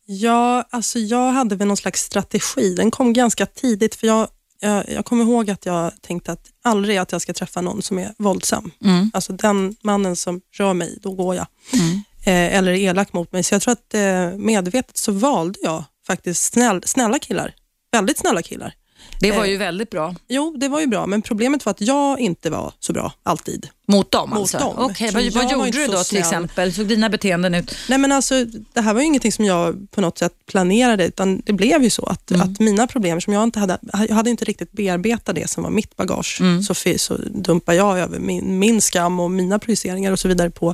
Ja, alltså jag hade väl någon slags strategi. Den kom ganska tidigt för jag, jag, jag kommer ihåg att jag tänkte att aldrig att jag ska träffa någon som är våldsam. Mm. Alltså den mannen som rör mig, då går jag. Mm. Eh, eller är elak mot mig. Så jag tror att eh, medvetet så valde jag faktiskt snäll, snälla killar. Väldigt snälla killar. Det var Eh, ju väldigt bra. Jo, det var ju bra, men problemet var att jag inte var så bra alltid. Mot dem Mot alltså? dem. Okej, Så vad, vad gjorde du då till exempel? Såg dina beteenden ut? Nej men alltså, det här var ju ingenting som jag på något sätt planerade, utan det blev ju så att, Mm. att mina problem som jag inte hade, jag hade inte riktigt bearbetat det som var mitt bagage, Mm. så, så dumpar jag över min, min skam och mina projiceringar och så vidare på,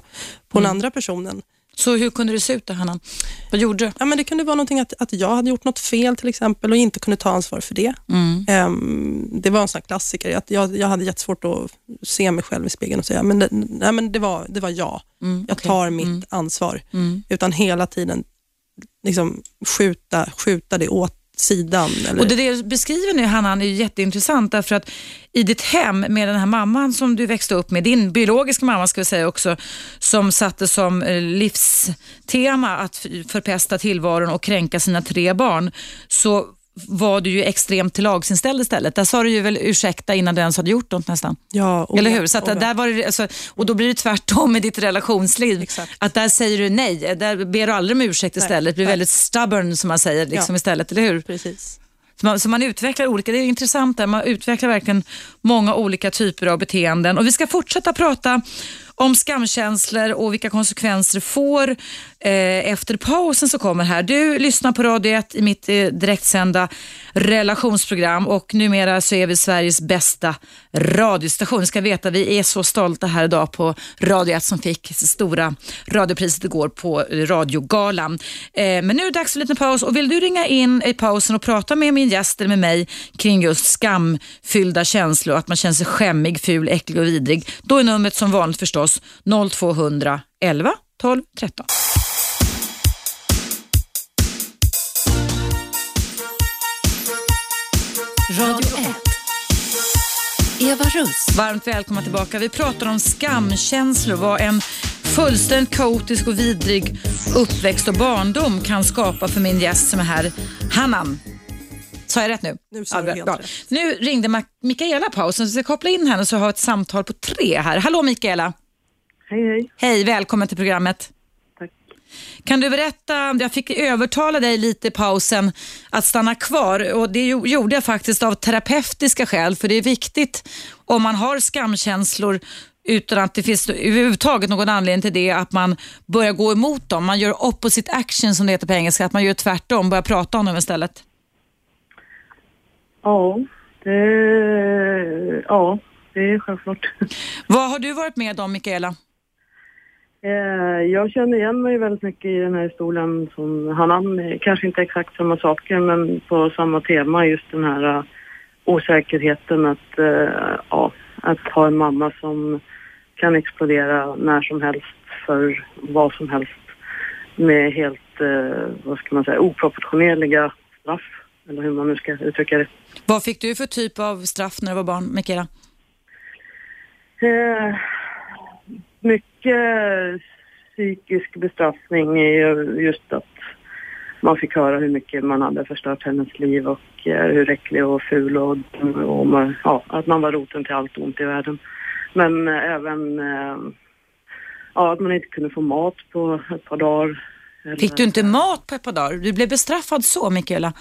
på Mm. den andra personen. Så hur kunde det se ut då, Hanna? Vad gjorde du? Ja, men det kunde vara någonting att, att jag hade gjort något fel till exempel och inte kunde ta ansvar för det. Mm. Ehm, det var en sån här klassiker. Att jag, jag hade jättesvårt att se mig själv i spegeln och säga, men det, nej, men det, var, det var jag. Mm, Jag okej. tar mitt Mm. ansvar. Mm. Utan hela tiden liksom skjuta, skjuta det åt sidan. Eller, Och det du beskriver nu Hanna är ju jätteintressant därför att i ditt hem med den här mamman som du växte upp med, din biologiska mamma ska vi säga också, som satte som eh, livstema att förpesta tillvaron och kränka sina tre barn, så var du ju extremt till lagsinställd istället. Där sa du ju väl ursäkta innan du ens hade gjort något nästan. ja, Eller hur? Så där var det, alltså, och då blir det tvärtom med ditt relationsliv. Exakt. Att där säger du nej, där ber du aldrig om ursäkt istället. blir nej. väldigt stubborn som man säger liksom Ja. istället, eller hur? Precis. Så man, så man utvecklar olika, det är intressant där, man utvecklar verkligen många olika typer av beteenden. Och vi ska fortsätta prata om skamkänslor och vilka konsekvenser det får Eh, efter pausen som kommer här. Du lyssnar på Radio 1 i mitt eh, direktsända relationsprogram och numera så är vi Sveriges bästa radiostation. Ni ska veta, vi är så stolta här idag på Radio 1 som fick det stora radiopriset igår på radiogalan. Eh, men nu är det dags för en liten paus och vill du ringa in i pausen och prata med min gäst eller med mig kring just skamfyllda känslor, att man känner sig skämmig, ful, äcklig och vidrig, då är numret som vanligt förstås 0200 11 12 13. Radio 1. Eva Russ. Varmt välkomna tillbaka. Vi pratar om skamkänslor, vad en fullständigt kaotisk och vidrig uppväxt och barndom kan skapa för min gäst som är här, Hannan. Sa jag rätt nu? Nu sa du bra, helt bra. rätt. Nu ringde Ma- Mikaela pausen, så jag ska koppla in henne så jag har ett samtal på tre här. Hallå Mikaela. Hej, hej. Hej, välkommen till programmet. Kan du berätta, jag fick övertala dig lite i pausen att stanna kvar och det gjo- gjorde jag faktiskt av terapeutiska skäl för det är viktigt om man har skamkänslor utan att det finns överhuvudtaget någon anledning till det, att man börjar gå emot dem. Man gör opposite action som det heter på engelska, att man gör tvärtom, börjar prata om dem istället. Ja, det, ja, det är självklart. Vad har du varit med om Mikaela? Eh, Jag känner igen mig väldigt mycket i den här historien som Hanan, eh, kanske inte exakt samma saker men på samma tema just den här eh, osäkerheten att, eh, ja, att ha en mamma som kan explodera när som helst för vad som helst med helt, vad ska man säga, oproportionerliga straff eller hur man nu ska uttrycka det. Vad fick du för typ av straff när du var barn, Mikaela? Eh, mycket psykisk bestraffning ju just att man fick höra hur mycket man hade förstört hennes liv och eh, hur äcklig och ful och, och man, ja, att man var roten till allt ont i världen. Men eh, även eh, ja, att man inte kunde få mat på ett par dagar. Fick du inte mat på ett par dagar? Du blev bestraffad så, Mikaela?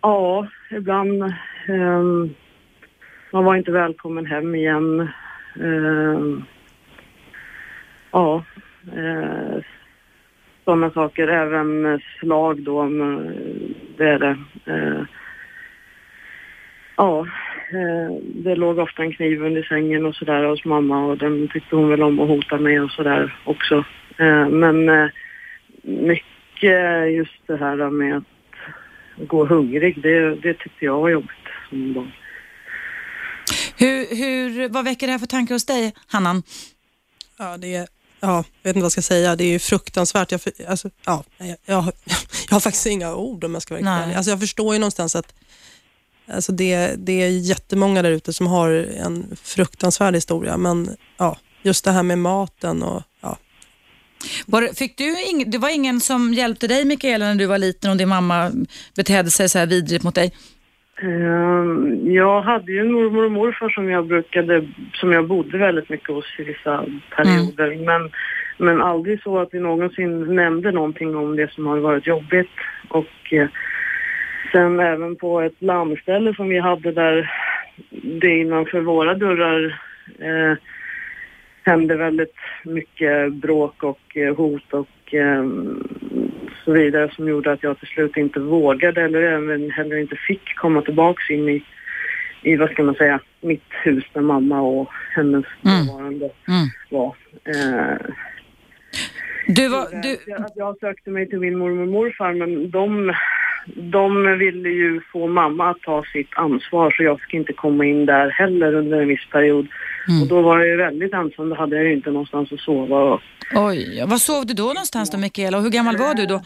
Ja, ibland. ehm, man var inte välkommen hem igen. Ehm, ja, uh, sådana saker. Även eh, slag då, om, eh, det är det. Eh, ja, eh, det låg ofta en kniv under sängen och sådär hos mamma och den tyckte hon väl om att hota med och sådär också. Eh, men eh, mycket just det här med att gå hungrig, det, det tyckte jag var jobbigt som barn. Hur, hur, vad väcker det här för tankar hos dig, Hannan? Ja, det är, ja, jag vet inte vad jag ska säga. Det är ju fruktansvärt. Jag, alltså, ja, jag, jag, jag har faktiskt inga ord om jag ska vara ärlig. Alltså, Jag förstår ju någonstans att alltså, det, det är jättemånga där ute som har en fruktansvärd historia, men ja, just det här med maten och ja, fick du ing, det var ingen som hjälpte dig Mikaela när du var liten och din mamma betedde sig så här vidrigt mot dig? Ehm, Jag hade ju mormor och morfar som jag brukade, som jag bodde väldigt mycket hos i vissa perioder. Men, men aldrig så att vi någonsin nämnde någonting om det som har varit jobbigt. Och eh, sen även på ett landställe som vi hade där det innanför våra dörrar eh, hände väldigt mycket bråk och eh, hot och eh, så vidare som gjorde att jag till slut inte vågade eller även heller inte fick komma tillbaks in i, i vad ska man säga, mitt hus där mamma och hennes Mm. dåvarande Mm. var. Eh, Du var, du, jag, att jag sökte mig till min mormor och morfar men de, de ville ju få mamma att ta sitt ansvar så jag fick inte komma in där heller under en viss period. Mm. Och då var jag ju väldigt ensam, då hade jag ju inte någonstans att sova. Oj, var sov du då någonstans då Mikaela och hur gammal var du då?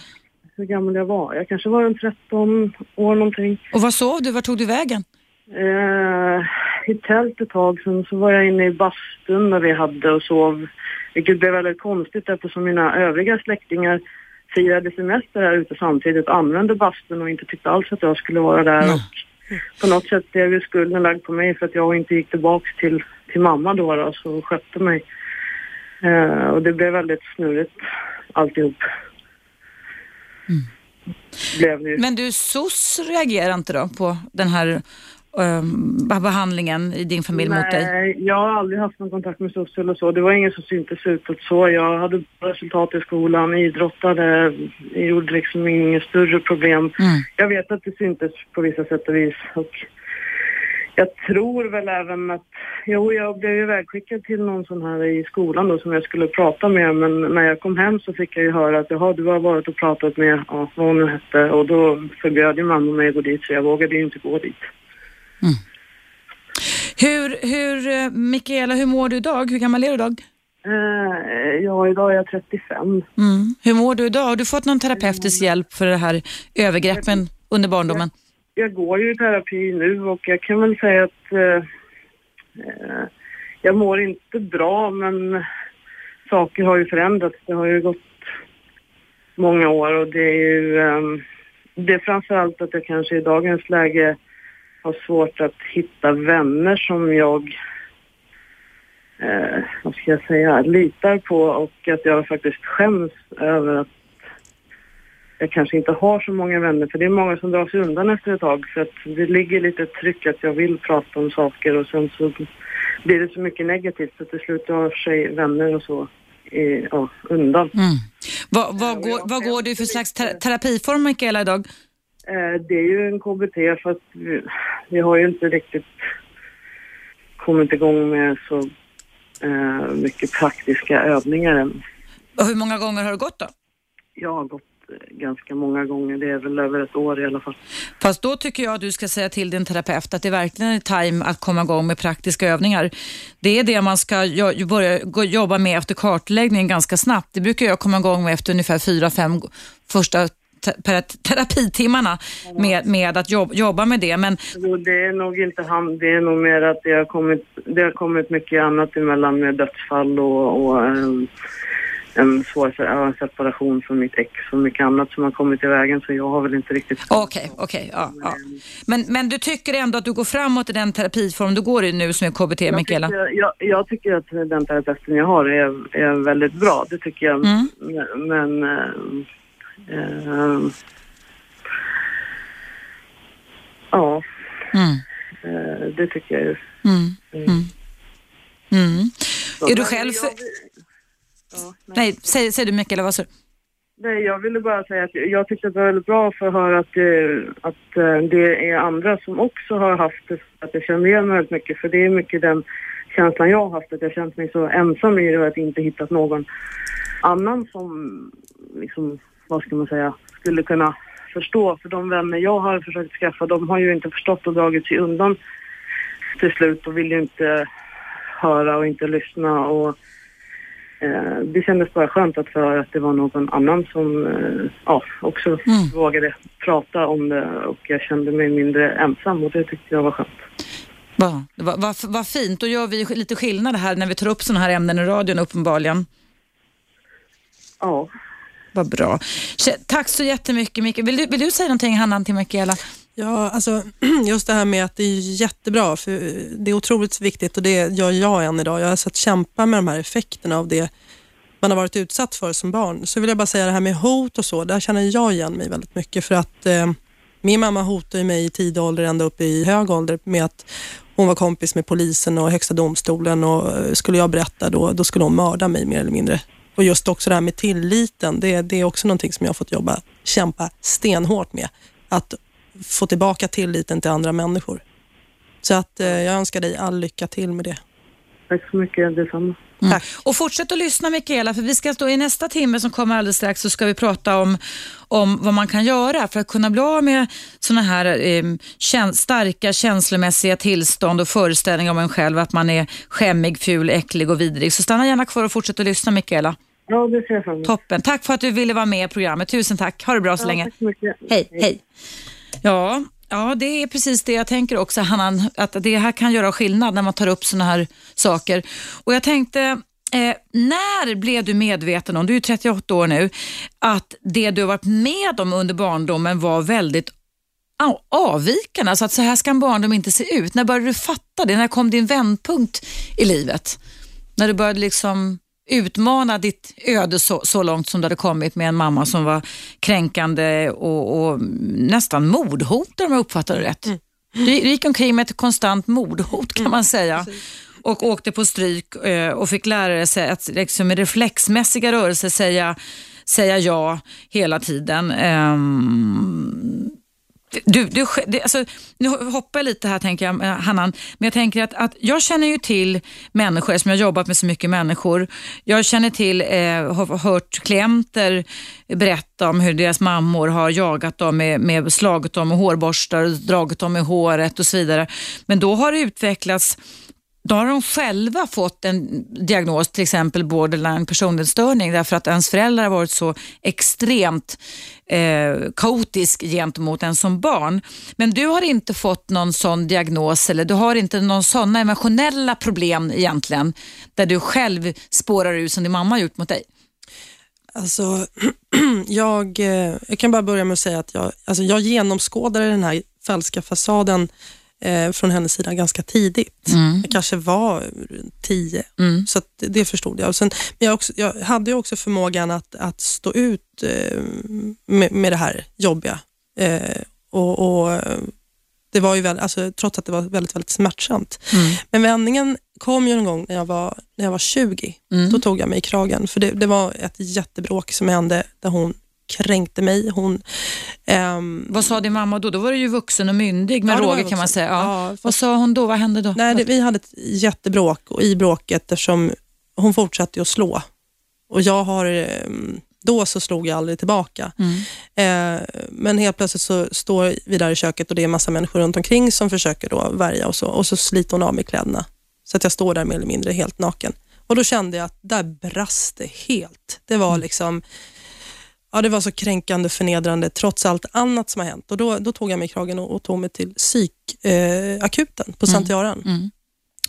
hur gammal jag var? Jag kanske var en 13 år någonting. Och var sov du? Var tog du vägen? Eh, I tält ett tag, sen så var jag inne i bastun där vi hade och sov. Vilket blev väldigt konstigt eftersom mina övriga släktingar firade semester här ute samtidigt, använde bastun och inte tyckte alls att jag skulle vara där. Och på något sätt blev ju skulden lagd på mig för att jag inte gick tillbaks till, till mamma då, då så skötte mig. Eh, och det blev väldigt snurrigt alltihop. Blev det ju. Men du, SOS reagerar inte då på den här um, behandlingen i din familj mot dig? Nej, jag har aldrig haft någon kontakt med SOS eller så. Det var ingen som syntes utåt så. Jag hade resultat i skolan, idrottade, jag gjorde liksom inget större problem. Mm. Jag vet att det syntes på vissa sätt och vis. Och jag tror väl även att, jo jag blev ju vägskickad till någon sån här i skolan då som jag skulle prata med men när jag kom hem så fick jag ju höra att jaha du har varit och pratat med, ja vad hon nu hette och då förbjöd ju mamma mig att gå dit så jag vågade ju inte gå dit. Hur, hur, eh, Mikaela, hur mår du idag? Hur gammal är du idag? Eh, ja, idag är jag 35. Mm. Hur mår du idag? Har du fått någon terapeutisk hjälp för det här övergreppen under barndomen? Jag går ju i terapi nu och jag kan väl säga att eh, eh, jag mår inte bra men saker har ju förändrats. Det har ju gått många år och det är ju eh, det är framförallt att jag kanske i dagens läge har svårt att hitta vänner som jag eh, vad ska jag säga, litar på och att jag faktiskt skäms över att jag kanske inte har så många vänner för det är många som drar sig undan efter ett tag för att det ligger lite tryck att jag vill prata om saker och sen så blir det så mycket negativt så till slut drar sig vänner och så eh, ja, undan. Mm. Vad, vad, går, vad går du för slags ter- terapiform Mikaela idag? Eh, det är ju en KBT fast vi, vi har ju inte riktigt kommit igång med så eh, mycket praktiska övningar än. Och hur många gånger har du gått då? Jag har gått eh, ganska många gånger, det är väl över ett år i alla fall. Fast då tycker jag att du ska säga till din terapeut att det verkligen är time att komma igång med praktiska övningar. Det är det man ska börja jobba med efter kartläggningen ganska snabbt. Det brukar jag komma igång med efter ungefär fyra, fem första te- terapitimmarna med, med att jobb, jobba med det. Men Jo, det är nog inte han, det är nog mer att det har kommit, det har kommit mycket annat emellan med dödsfall och, och en, en svår separation från mitt ex och mycket annat som har kommit i vägen så jag har väl inte riktigt... Okej, okej. ja, ja. Men, men du tycker ändå att du går framåt i den terapiform du går i nu som är KBT, Jag Mikaela? tycker, jag, jag tycker att den terapeuten jag har är, är väldigt bra, det tycker jag. Mm. Men, men eh, eh, ja, Mm. eh, det tycker jag ju. Mm. Mm. Mm. Så, Är du själv för- vill- Ja, nej. Nej, säg, säg du Mikaela, vad sa du? Nej, jag ville bara säga att jag tyckte att det var väldigt bra för att höra att, det, att eh, det är andra som också har haft det, att jag känner igen mig väldigt mycket. För det är mycket den känslan jag har haft, att jag känt mig så ensam i det och att inte hittat någon annan som, liksom, vad ska man säga, skulle kunna förstå. För de vänner jag har försökt skaffa, de har ju inte förstått och dragit sig undan till slut och vill ju inte höra och inte lyssna och eh, det kändes bara skönt att höra att det var någon annan som eh, ja, också Mm. vågade prata om det och jag kände mig mindre ensam och det tyckte jag var skönt. Vad va, va, va fint, då gör vi lite skillnad här när vi tar upp sådana här ämnen i radion uppenbarligen. Ja. Vad bra. Tack så jättemycket Mikael. Vill du, vill du säga någonting Hanna till Mikaela? Ja, alltså just det här med att det är jättebra, för det är otroligt viktigt och det gör jag än idag. Jag har sett kämpa med de här effekterna av det man har varit utsatt för som barn. Så vill jag bara säga det här med hot och så, där känner jag igen mig väldigt mycket för att eh, min mamma hotade mig i tidig ålder, ända upp i hög ålder med att hon var kompis med polisen och högsta domstolen och skulle jag berätta då, då skulle hon mörda mig mer eller mindre. Och just också det här med tilliten, det, det är också någonting som jag har fått jobba, kämpa stenhårt med. Att få tillbaka tilliten till andra människor. Så att eh, jag önskar dig all lycka till med det. Tack så mycket, detsamma. Tack. Och fortsätt att lyssna Mikaela, för vi ska stå i nästa timme som kommer alldeles strax så ska vi prata om, om vad man kan göra för att kunna bli av med sådana här eh, kän- starka känslomässiga tillstånd och föreställningar om en själv att man är skämmig, ful, äcklig och vidrig. Så stanna gärna kvar och fortsätt att lyssna Mikaela. Ja, det ser jag fram emot. Toppen. Tack för att du ville vara med i programmet. Tusen tack. Ha det bra så Ja, länge. tack så mycket. Hej, hej. Ja, ja, det är precis det jag tänker också, Hanna, att det här kan göra skillnad när man tar upp sådana här saker. Och jag tänkte, eh, när blev du medveten om, du är ju 38 år nu, att det du har varit med om under barndomen var väldigt avvikande, alltså att så här ska en barndom inte se ut. När började du fatta det? När kom din vändpunkt i livet? När du började liksom utmana ditt öde så, så långt som du hade kommit med en mamma som var kränkande och, och nästan mordhotad om jag uppfattade det rätt. Du, du gick omkring med ett konstant mordhot kan man säga och åkte på stryk eh, och fick lära sig att liksom, med reflexmässiga rörelser säga, säga ja hela tiden. Ehm, du, du, det, alltså, nu hoppar jag lite här tänker jag, eh, Hannan, men jag tänker att, att jag känner ju till människor, som jag har jobbat med så mycket människor. Jag känner till, eh, har hört klienter berätta om hur deras mammor har jagat dem med, med slagit dem med hårborstar, dragit dem i håret och så vidare. Men då har det utvecklats då har de själva fått en diagnos, till exempel borderline personlighetsstörning, därför att ens föräldrar har varit så extremt eh, kaotisk gentemot en som barn. Men du har inte fått någon sån diagnos eller du har inte någon sådana emotionella problem egentligen, där du själv spårar ut som din mamma har gjort mot dig. Alltså, jag, eh, jag kan bara börja med att säga att jag, alltså jag genomskådade den här falska fasaden eh, från hennes sida ganska tidigt. Jag kanske var tio, så att det, förstod jag. Och sen, men jag, också, jag hade ju också förmågan att, att stå ut eh, med, med det här jobbiga. Eh, och, och det var ju väl, alltså, trots att det var väldigt, väldigt smärtsamt. Men vändningen kom ju en gång när jag var, när jag var 20. Då tog jag mig i kragen. För det, det var ett jättebråk som hände där hon kränkte mig. Hon, ehm, Vad sa din mamma då? Då var du ju vuxen och myndig med Ja, jag kan man säga. Ja. Ja, Vad sa hon då? Vad hände då? nej, det, vi hade ett jättebråk och i bråket eftersom hon fortsatte att slå. Och jag har, ehm, då så slog jag aldrig tillbaka. Eh, men helt plötsligt så står vi där i köket och det är massa människor runt omkring som försöker då värja och så. Och så sliter hon av mig kläderna. Så att jag står där mer eller mindre helt naken. Och då kände jag att där brast det helt. Det var liksom, ja det var så kränkande förnedrande trots allt annat som har hänt. Och då, då tog jag mig i kragen och, och tog mig till psykakuten eh, på Sankt Göran. Mm.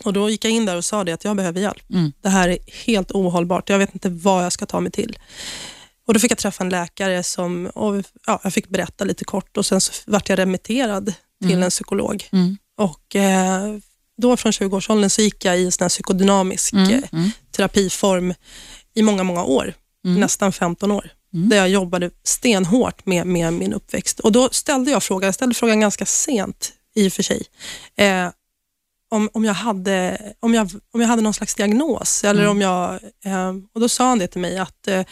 Och då gick jag in där och sa det att jag behöver hjälp. Mm. Det här är helt ohållbart. Jag vet inte vad jag ska ta mig till. Och Då fick jag träffa en läkare som, och, ja, jag fick berätta lite kort och sen så vart jag remitterad till en psykolog. Mm. Och eh, då från 20-årsåldern så gick jag i en psykodynamisk Mm. eh, terapiform i många, många år. Nästan 15 år. Där jag jobbade stenhårt med, med min uppväxt. Och Då ställde jag frågan, jag ställde frågan ganska sent i och för sig. Eh, om, om, jag hade, om, jag, om jag hade någon slags diagnos. Eller om jag, eh, och Då sa han det till mig att, eh,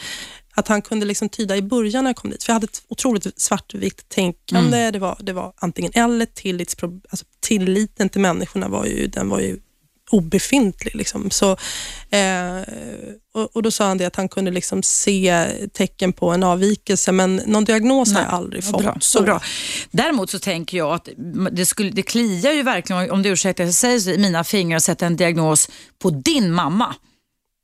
att han kunde liksom tyda i början när jag kom dit. För jag hade ett otroligt svartvitt tänkande. Det, var, det var antingen eller. Tillitspro, alltså tilliten till människorna var ju, den var ju obefintlig. Liksom. Så, eh, och, och Då sa han det att han kunde liksom se tecken på en avvikelse, men någon diagnos har jag aldrig fått. Bra, så bra. Däremot så tänker jag att det, skulle, det kliar ju verkligen, om du ursäktar att jag säger så, i mina fingrar att sätta en diagnos på din mamma.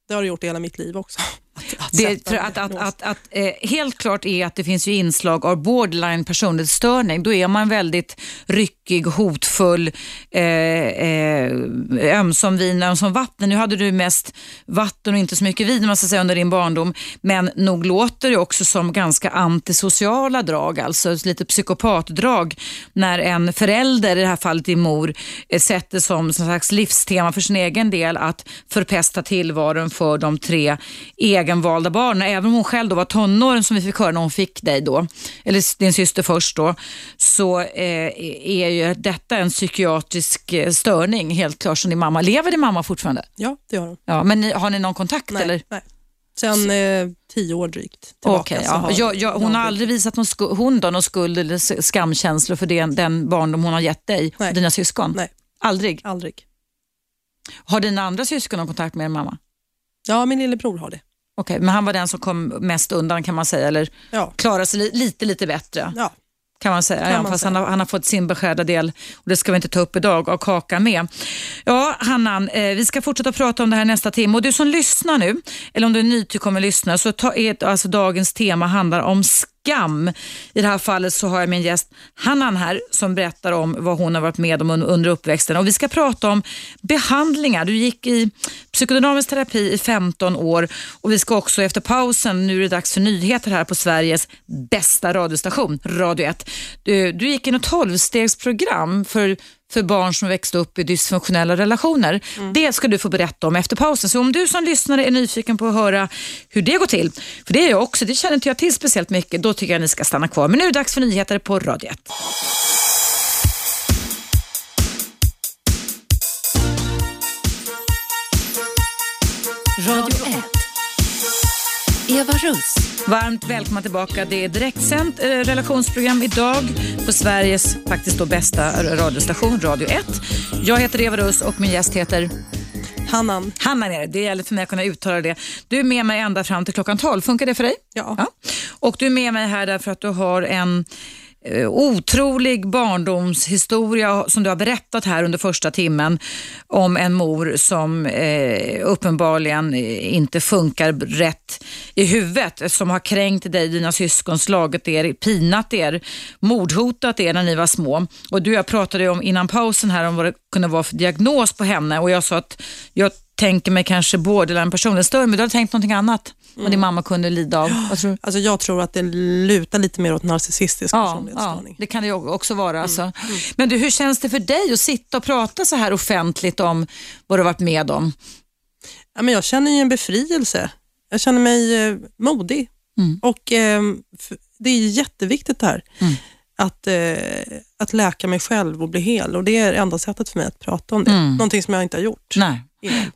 Det har det gjort i hela mitt liv också. Att, att Det, att, att, att, att, eh, helt klart är att det finns ju inslag av borderline personlighetsstörning. Då är man väldigt ryckig, hotfull, eh, eh, ömsom vin, ömsom vatten. Nu hade du mest vatten och inte så mycket vin man ska säga, under din barndom. Men nog låter det också som ganska antisociala drag, alltså lite psykopatdrag när en förälder, i det här fallet din mor, eh, sätter som, som slags livstema för sin egen del att förpesta tillvaron för de tre egenvalda barnen. Även om hon själv då var tonåring som vi fick höra när hon fick dig då, eller din syster först då, så eh, är ju detta en psykiatrisk eh, störning helt klart som din mamma. Lever din mamma fortfarande? Ja, det har de. Ja, men ni, har ni någon kontakt Nej, eller? nej. Sen eh, tio år drygt tillbaka. Så ja. har jag, jag, hon har aldrig visat någon, sku, hon då, någon skuld eller skamkänslor för den, den barndom hon har gett dig Nej. och dina syskon? Nej. Aldrig? Aldrig. Har dina andra syskon någon kontakt med din mamma? Ja, min lillebror har det. Okej, men han var den som kom mest undan kan man säga, eller Ja, klarade sig li, lite, lite bättre ja. kan man säga. Kan ja, man fast säga. Han, har, han har fått sin beskärda del och det ska vi inte ta upp idag av kakan med. Ja, Hannan, eh, vi ska fortsätta prata om det här nästa timme och du som lyssnar nu, eller om du är nytillkommen lyssnare, så ta, är, alltså dagens tema handlar om skam. I det här fallet så har jag min gäst Hannan här som berättar om vad hon har varit med om under uppväxten. Och vi ska prata om behandlingar. Du gick i psykodynamisk terapi i 15 år och vi ska också efter pausen, nu är det dags för nyheter här på Sveriges bästa radiostation, Radio 1. Du, du gick in ett 12-stegsprogram för för barn som växte upp i dysfunktionella relationer. Det ska du få berätta om efter pausen. Så om du som lyssnare är nyfiken på att höra hur det går till, för det är jag också, det känner inte jag till speciellt mycket, då tycker jag ni ska stanna kvar. Men nu är det dags för nyheter på Radio 1. Radio 1. Eva Russ. Varmt välkomna tillbaka. Det är direktsänt eh, relationsprogram idag på Sveriges faktiskt då bästa radiostation, Radio 1. Jag heter Eva Russ och min gäst heter Hannan. Hanna är det. Det gäller för mig att kunna uttala det. Du är med mig ända fram till klockan 12. Funkar det för dig? Ja. Och du är med mig här därför att du har en Eh, otrolig barndomshistoria som du har berättat här under första timmen om en mor som eh, uppenbarligen eh, inte funkar rätt i huvudet, som har kränkt dig, dina syskon, slagit er, pinat er, mordhotat er när ni var små. Och du jag pratade om innan pausen här om vad det kunde vara för diagnos på henne. Och jag sa att jag tänker mig kanske borderline personlighetsstörning, men du har tänkt någonting annat vad din mamma kunde lida av. Vad tror? Alltså jag tror att det lutar lite mer åt narcissistisk Ja, ja, personlighetsstörning. det kan det också vara. Alltså. Men du, hur känns det för dig att sitta och prata så här offentligt om vad du varit med om? Ja, men jag känner ju en befrielse. Jag känner mig eh, modig. Mm. Och eh, Det är jätteviktigt det här. Mm. Att, eh, att läka mig själv och bli hel. Och Det är enda sättet för mig att prata om det. Mm. Någonting som jag inte har gjort Nej. innan.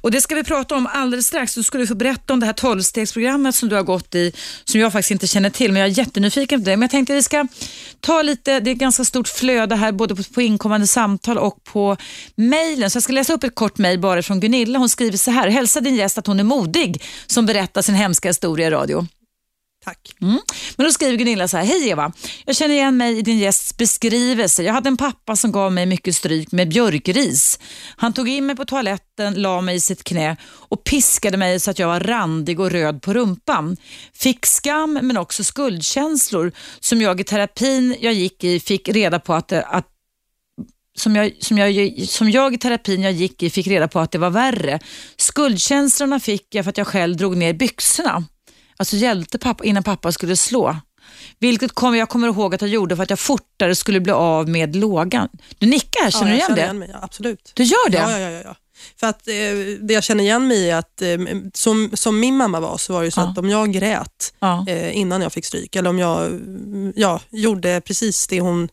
Och Det ska vi prata om alldeles strax. Du ska få berätta om det här tolvstegsprogrammet som du har gått i, som jag faktiskt inte känner till, men jag är jättenyfiken på det. Men jag tänkte att vi ska ta lite, det är ett ganska stort flöde här, både på, på inkommande samtal och på mejlen. Så jag ska läsa upp ett kort mejl bara från Gunilla. Hon skriver så här, hälsa din gäst att hon är modig som berättar sin hemska historia i radio. Tack. Mm. Men då skriver Gunilla så här, hej Eva, jag känner igen mig i din gästs beskrivelse. Jag hade en pappa som gav mig mycket stryk med björkris. Han tog in mig på toaletten, la mig i sitt knä och piskade mig så att jag var randig och röd på rumpan. Fick skam men också skuldkänslor som jag i terapin jag gick i fick reda på att, att som jag, som, jag, som jag i terapin jag gick i fick reda på att det var värre. Skuldkänslorna fick jag för att jag själv drog ner byxorna. Alltså hjälpte pappa innan pappa skulle slå. Vilket kom, jag kommer ihåg att jag gjorde för att jag fortare skulle bli av med lågan. Du nickar, känner ja, du igen känner det? igen mig. Ja, absolut. Du gör det? Ja, ja, ja, ja. För att eh, det jag känner igen mig i är att eh, som, som min mamma var så var det ju så Ja. att om jag grät Ja. eh, innan jag fick stryk eller om jag ja, gjorde precis det hon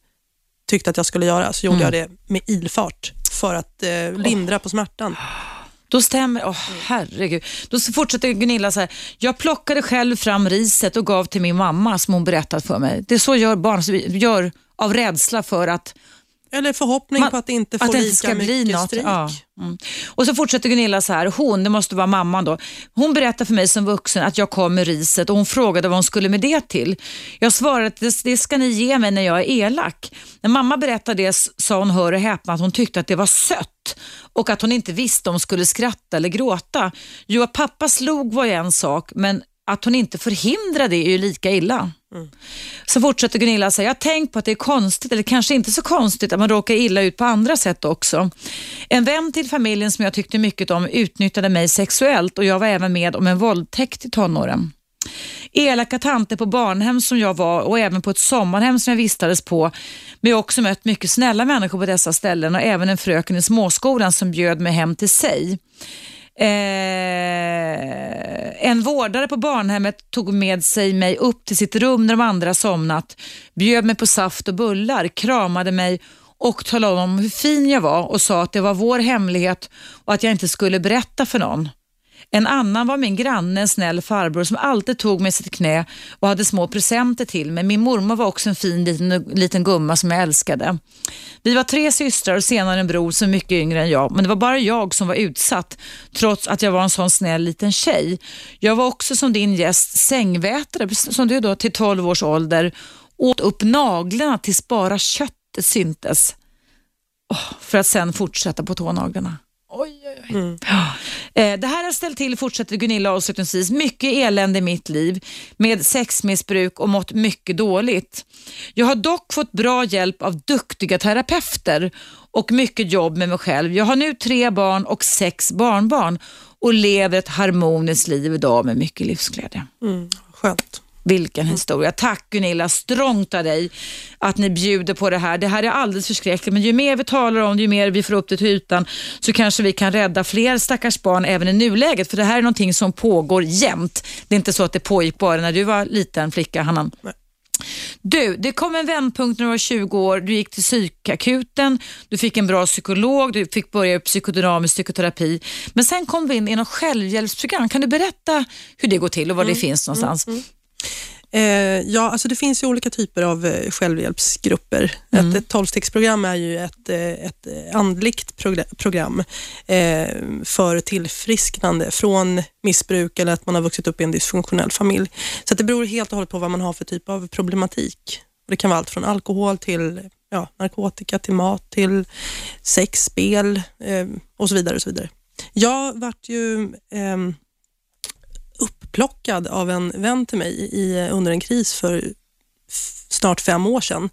tyckte att jag skulle göra så gjorde Mm. jag det med ilfart för att eh, lindra på smärtan. Då stämmer, åh herregud. Då fortsätter Gunilla så här, jag plockade själv fram riset och gav till min mamma som hon berättat för mig. Det är så gör barn, så gör av rädsla för att Eller förhoppning Man- på att det inte får att det lika inte ska mycket bli något. stryk. Ja. Mm. Och så fortsätter Gunilla så här, hon, det måste vara mamman då, hon berättar för mig som vuxen att jag kom med riset och hon frågade vad hon skulle med det till. Jag svarade att det, det ska ni ge mig när jag är elak. När mamma berättade det sa hon, hör och häpna, att hon tyckte att det var sött och att hon inte visste om hon skulle skratta eller gråta. Jo, att pappa slog var ju en sak, men att hon inte förhindrade det är ju lika illa. Så fortsätter Gunilla säga, jag har tänkt på att det är konstigt, eller kanske inte så konstigt, att man råkar illa ut på andra sätt också. En vän till familjen som jag tyckte mycket om utnyttjade mig sexuellt och jag var även med om en våldtäkt i tonåren. Elaka tanter på barnhem som jag var och även på ett sommarhem som jag vistades på. Men jag har också mött mycket snälla människor på dessa ställen och även en fröken i småskolan som bjöd mig hem till sig. Eh, en vårdare på barnhemmet tog med sig mig upp till sitt rum när de andra somnat, bjöd mig på saft och bullar, kramade mig och talade om hur fin jag var och sa att det var vår hemlighet och att jag inte skulle berätta för någon. En annan var min granne, en snäll farbror som alltid tog mig i sitt knä och hade små presenter till mig. Min mormor var också en fin liten, liten gumma som jag älskade. Vi var tre systrar och senare en bror som är mycket yngre än jag, men det var bara jag som var utsatt, trots att jag var en sån snäll liten tjej. Jag var också som din gäst sängvätare, som du då till 12 års ålder, åt upp naglarna tills bara köttet syntes. För att sen fortsätta på tånaglarna. Oj, oj, oj. Ja. Eh, Det här har ställt till, fortsätter Gunilla avslutningsvis, mycket elände i mitt liv med sexmissbruk och mått mycket dåligt. Jag har dock fått bra hjälp av duktiga terapeuter och mycket jobb med mig själv. Jag har nu tre barn och sex barnbarn och lever ett harmoniskt liv idag med mycket livsglädje. Mm, skönt. Vilken historia. Tack Gunilla, strångt av dig att ni bjuder på det här. Det här är alldeles förskräckligt, men ju mer vi talar om det, ju mer vi får upp det till ytan, så kanske vi kan rädda fler stackars barn även i nuläget. För det här är någonting som pågår jämt. Det är inte så att det pågick bara när du var liten flicka, Hanna. Du, det kom en vändpunkt när du var 20 år. Du gick till psykakuten, du fick en bra psykolog, du fick börja psykodynamisk psykoterapi. Men sen kom vi in i något självhjälpsprogram. Kan du berätta hur det går till och var det finns någonstans? Eh, ja, alltså det finns ju olika typer av eh, självhjälpsgrupper. Mm. Ett, ett tolvstegsprogram är ju ett, eh, ett andligt progr- program eh, för tillfrisknande från missbruk eller att man har vuxit upp i en dysfunktionell familj. Så det beror helt och hållet på vad man har för typ av problematik. Och det kan vara allt från alkohol till ja, narkotika, till mat, till sex, spel eh, och så vidare. Och så vidare. Jag vart ju upplockad av en vän till mig i, under en kris för snart fem år sedan.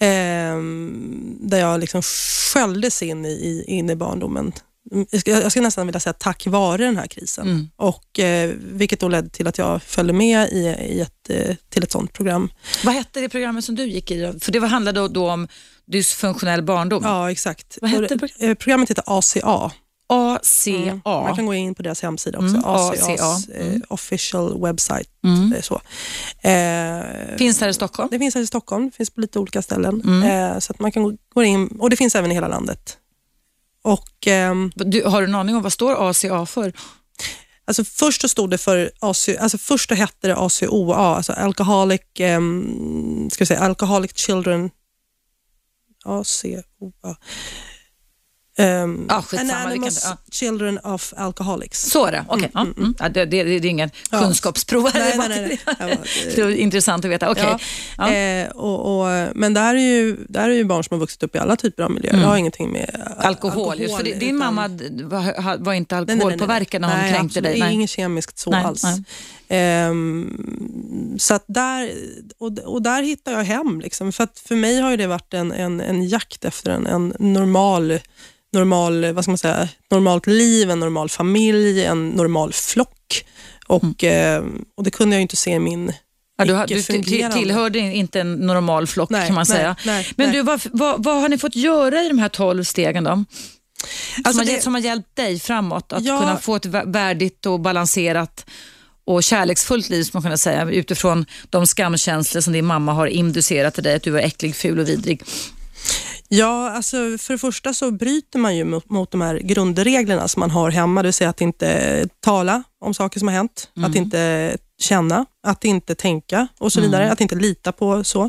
Ehm, där jag liksom sköljdes in i, i, in i barndomen. Jag ska nästan vilja säga tack vare den här krisen. Mm. Och, eh, vilket då ledde till att jag följde med i, i ett, eh, till ett sånt program. Vad hette det programmet som du gick i? då? För det handlade då, då om dysfunktionell barndom. Ja, exakt. Vad hette det- eh, programmet heter ACA. ACA. Mm. Man kan gå in på deras hemsida också. Mm, ACAs ACA. eh, official website. Mm. eh, Så. Eh, Finns här i Stockholm? Det finns här i Stockholm, det finns på lite olika ställen. Mm. Eh, så att man kan gå, in, och det finns även i hela landet. Och ehm, Du, har du en aning om vad står ACA för? alltså Först stod det för AC, alltså först hette det ACOA, alltså Alcoholic, um, ska säga, Alcoholic Children, ACOA. Um, Ah, kan Anonymous inte- ja. Children of Alcoholics. Så är det, okej. ja, mm. ja, det, det, det är ingen Ja. kunskapsprov. Nej, nej, nej, nej. Det var intressant att veta. Okej. Ja. Eh, och, och, men det här, är ju, det här är ju barn som har vuxit upp i alla typer av miljöer. Mm. Det har ingenting med a- Alkohol, just för din utan- mamma d- var, var inte Nej, nej, nej, nej. alkoholpåverkad när hon nej, kränkte absolut. dig? Det är inget kemiskt så Nej, alls. Ehm, så där, och, och där hittar jag hem. Liksom. För, för mig har det varit en, en, en jakt efter en, en normal, normal, vad ska man säga, normalt liv, en normal familj, en normal flock. Och, ehm, och det kunde jag inte se i min Ja, du, har- du tillhörde inte en normal flock Nej, kan man nej, säga. nej, Men du, vad, vad, vad har ni fått göra i de här 12 stegen då? Som, Alltså har, det- hjälpt- som har hjälpt dig framåt att Ja. kunna få ett vä- värdigt och balanserat och kärleksfullt liv, som man kan säga, utifrån de skamkänslor som din mamma har inducerat till dig, att du var äcklig, ful och vidrig. Ja, alltså för det första så bryter man ju mot, mot de här grundreglerna som man har hemma, det vill säga att inte tala om saker som har hänt, att inte känna, att inte tänka och så vidare, att inte lita på så.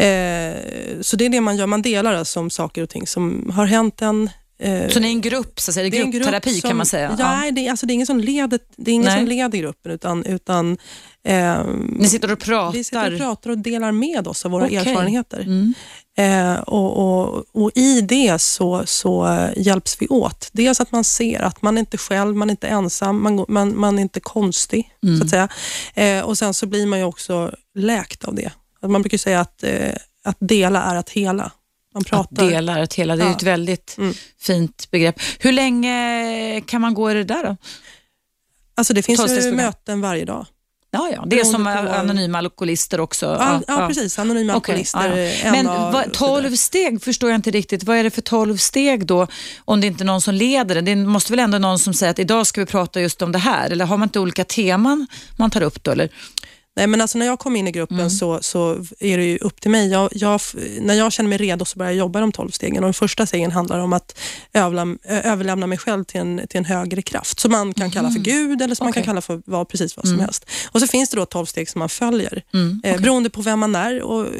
Eh, så det är det man gör, man delar alltså om saker och ting som har hänt en. Eh, Så ni är en grupp, så att säga. det är grupp gruppterapi kan som- man säga. Ja, det är, alltså, det är ingen som leder, det är ingen Nej. som leder gruppen utan, utan ehm, Ni sitter och pratar. vi sitter och pratar och delar med oss av våra Okej. erfarenheter. Mm. Eh, och, och, och I det så, så eh, hjälps vi åt. Dels att man ser att man inte är själv, man är inte ensam, man, man, man är inte konstig. Mm. så att säga. Eh, och Sen så blir man ju också läkt av det. Man brukar säga att, eh, att dela är att hela. Man Att pratar. dela, att hela. Det är Ja. ett väldigt Mm. fint begrepp. Hur länge kan man gå i det där då? Alltså det finns ju möten varje dag. Ja, ja. Det är som anonyma alkoholister också. Ja, ja, precis. Anonyma Okej, alkoholister. ja, ja. en Men vad, och så vidare. 12 steg förstår jag inte riktigt. Vad är det för 12 steg då? Om det inte är någon som leder det. Det måste väl ändå någon som säger att idag ska vi prata just om det här. Eller har man inte olika teman man tar upp då? Eller? Nej, men alltså när jag kom in i gruppen Mm. så, så är det ju upp till mig. Jag, jag, när jag känner mig redo så börjar jag jobba de 12 stegen. Och den första stegen handlar om att överlämna, överlämna mig själv till en, till en högre kraft som man kan kalla för Gud eller som man Okej. kan kalla för vad, precis vad som helst. Och så finns det då 12 steg som man följer. Mm, Eh, beroende på vem man är och eh,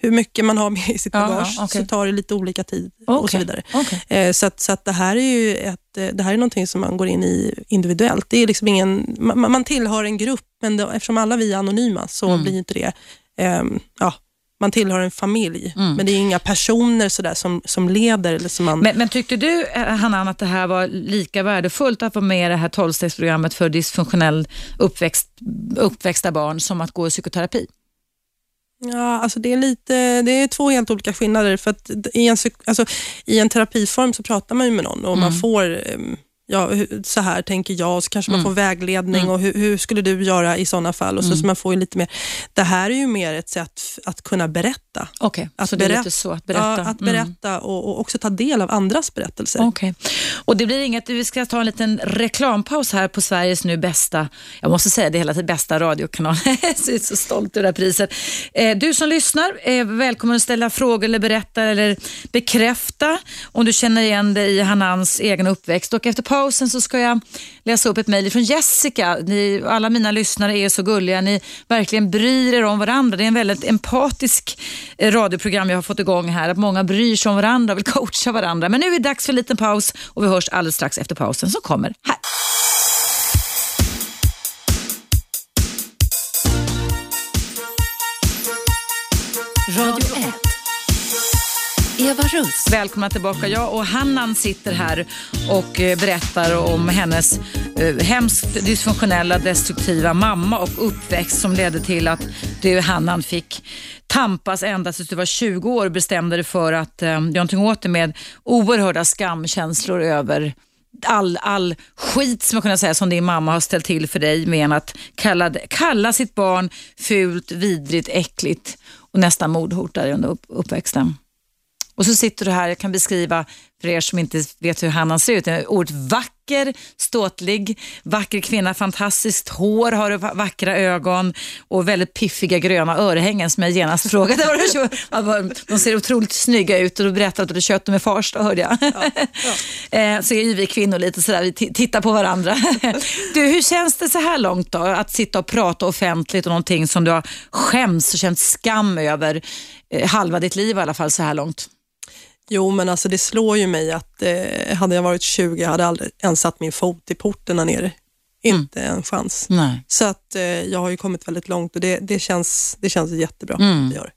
hur mycket man har med i sitt bagage ja, okej. så tar det lite olika tid och så vidare. Eh, Så, att, så att det här är ju ett, det här är någonting som man går in i individuellt. Det är liksom ingen, man, man tillhör en grupp, men då, eftersom alla vi är anonyma så Mm. blir inte det, ehm, ja, man tillhör en familj, men det är inga personer sådär som, som leder. Eller som man, Men, men tyckte du, eh, Hanan, att det här var lika värdefullt att vara med i det här 12-stegsprogrammet för dysfunktionell uppväxt, uppväxta barn som att gå i psykoterapi? Ja, alltså det, är lite, det är två helt olika skillnader. För att i, en, alltså, I en terapiform så pratar man ju med någon och man får ehm, Ja, så här tänker jag, och så kanske man får vägledning och hur, hur skulle du göra i sådana fall? Och så, så man får lite mer, det här är ju mer ett sätt att kunna berätta. Okej, Att så det är lite så, att berätta. Ja, att Mm. berätta och, och också ta del av andras berättelser. Okej. Och det blir inget, vi ska ta en liten reklampaus här på Sveriges nu bästa, jag måste säga det hela tiden, bästa radiokanal. jag är så stolt över det här priset. Eh, Du som lyssnar är välkommen att ställa frågor eller berätta eller bekräfta om du känner igen dig i Hanans egen uppväxt. Och efter pausen så ska jag läsa upp ett mejl från Jessica. Ni, alla mina lyssnare är så gulliga. Ni verkligen bryr er om varandra. Det är en väldigt empatisk eh, radioprogram jag har fått igång här. Att många bryr sig om varandra och vill coacha varandra. Men nu är det dags för en liten paus och vi hörs alldeles strax efter pausen som kommer här. Radio Eva Russ. Välkomna tillbaka. Jag och Hannan sitter här och eh, berättar om hennes eh, hemskt dysfunktionella, destruktiva mamma och uppväxt som ledde till att du, Hannan, fick tampas ända tills du var 20 år och bestämde dig för att eh, göra någonting åt det med oerhörda skamkänslor över all, all skit som jag kunde säga som din mamma har ställt till för dig med att kalla, kalla sitt barn fult, vidrigt, äckligt och nästan mordhotade under upp, uppväxten. Och så sitter du här, jag kan beskriva för er som inte vet hur Hanna ser ut. Oerhört vacker, ståtlig, vacker kvinna, fantastiskt hår, har vackra ögon och väldigt piffiga gröna örhängen som jag genast frågade. vad du. Ja, De ser otroligt snygga ut och du berättade att du hade köpt dem i Farsta hörde jag. Eh, Så är ju vi kvinnor lite sådär, vi ti- tittar på varandra. Du, hur känns det så här långt då? Att sitta och prata offentligt om någonting som du har skämts och känt skam över eh, halva ditt liv i alla fall så här långt. Jo, men alltså det slår ju mig att eh, hade jag varit 20 jag hade aldrig ens satt min fot i porten här nere. Inte en chans. Nej. Så att eh, jag har ju kommit väldigt långt och det, det, känns, det känns jättebra. Det gör.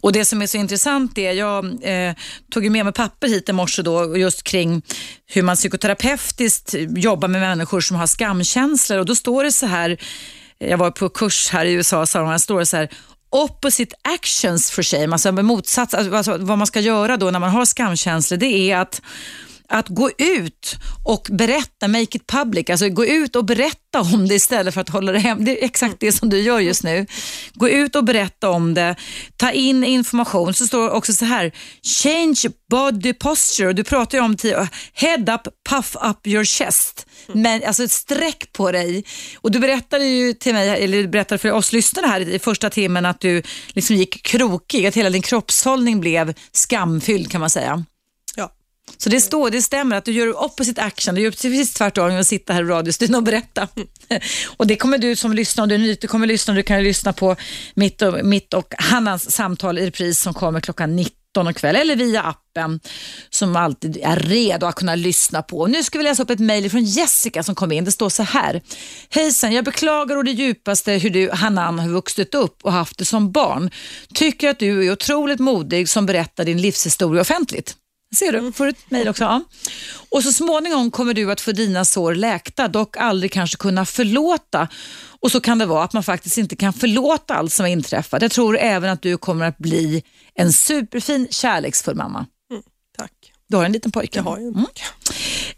Och det som är så intressant är, jag eh, tog med mig papper hit i morse då just kring hur man psykoterapeutiskt jobbar med människor som har skamkänslor och då står det så här, jag var på kurs här i USA, sa de, här står det så här, opposite actions for shame, alltså motsats, alltså vad man ska göra då när man har skamkänslor, det är att att gå ut och berätta, make it public, alltså gå ut och berätta om det istället för att hålla det hem. Det är exakt det som du gör just nu. Gå ut och berätta om det, ta in information. Så står det också så här, change body posture. Du pratar ju om head up, puff up your chest. Men alltså ett streck på dig. Och du berättade ju till mig, eller du berättade för oss lyssnare här i första timmen att du liksom gick krokig, att hela din kroppshållning blev skamfylld kan man säga. Så det står, det stämmer att du gör opposite action, du gör precis tvärtom genom att sitta här i radiostudion och berätta. och det kommer du som lyssnar, om du är ny, du kommer lyssna, du kan lyssna på mitt och, mitt och Hannas samtal i repris som kommer klockan 19 kväll eller via appen som alltid är redo att kunna lyssna på. Nu ska vi läsa upp ett mejl från Jessica som kom in. Det står så här. Hejsan, jag beklagar och det djupaste hur du Hanan har vuxit upp och haft det som barn. Tycker att du är otroligt modig som berättar din livshistoria offentligt. Ser du, får ett mejl också. Ja. Och så småningom kommer du att få dina sår läkta, dock aldrig kanske kunna förlåta. Och så kan det vara att man faktiskt inte kan förlåta allt som har inträffat. Jag tror även att du kommer att bli en superfin, kärleksfull mamma. Mm, tack. Du har en liten pojke. Jag har en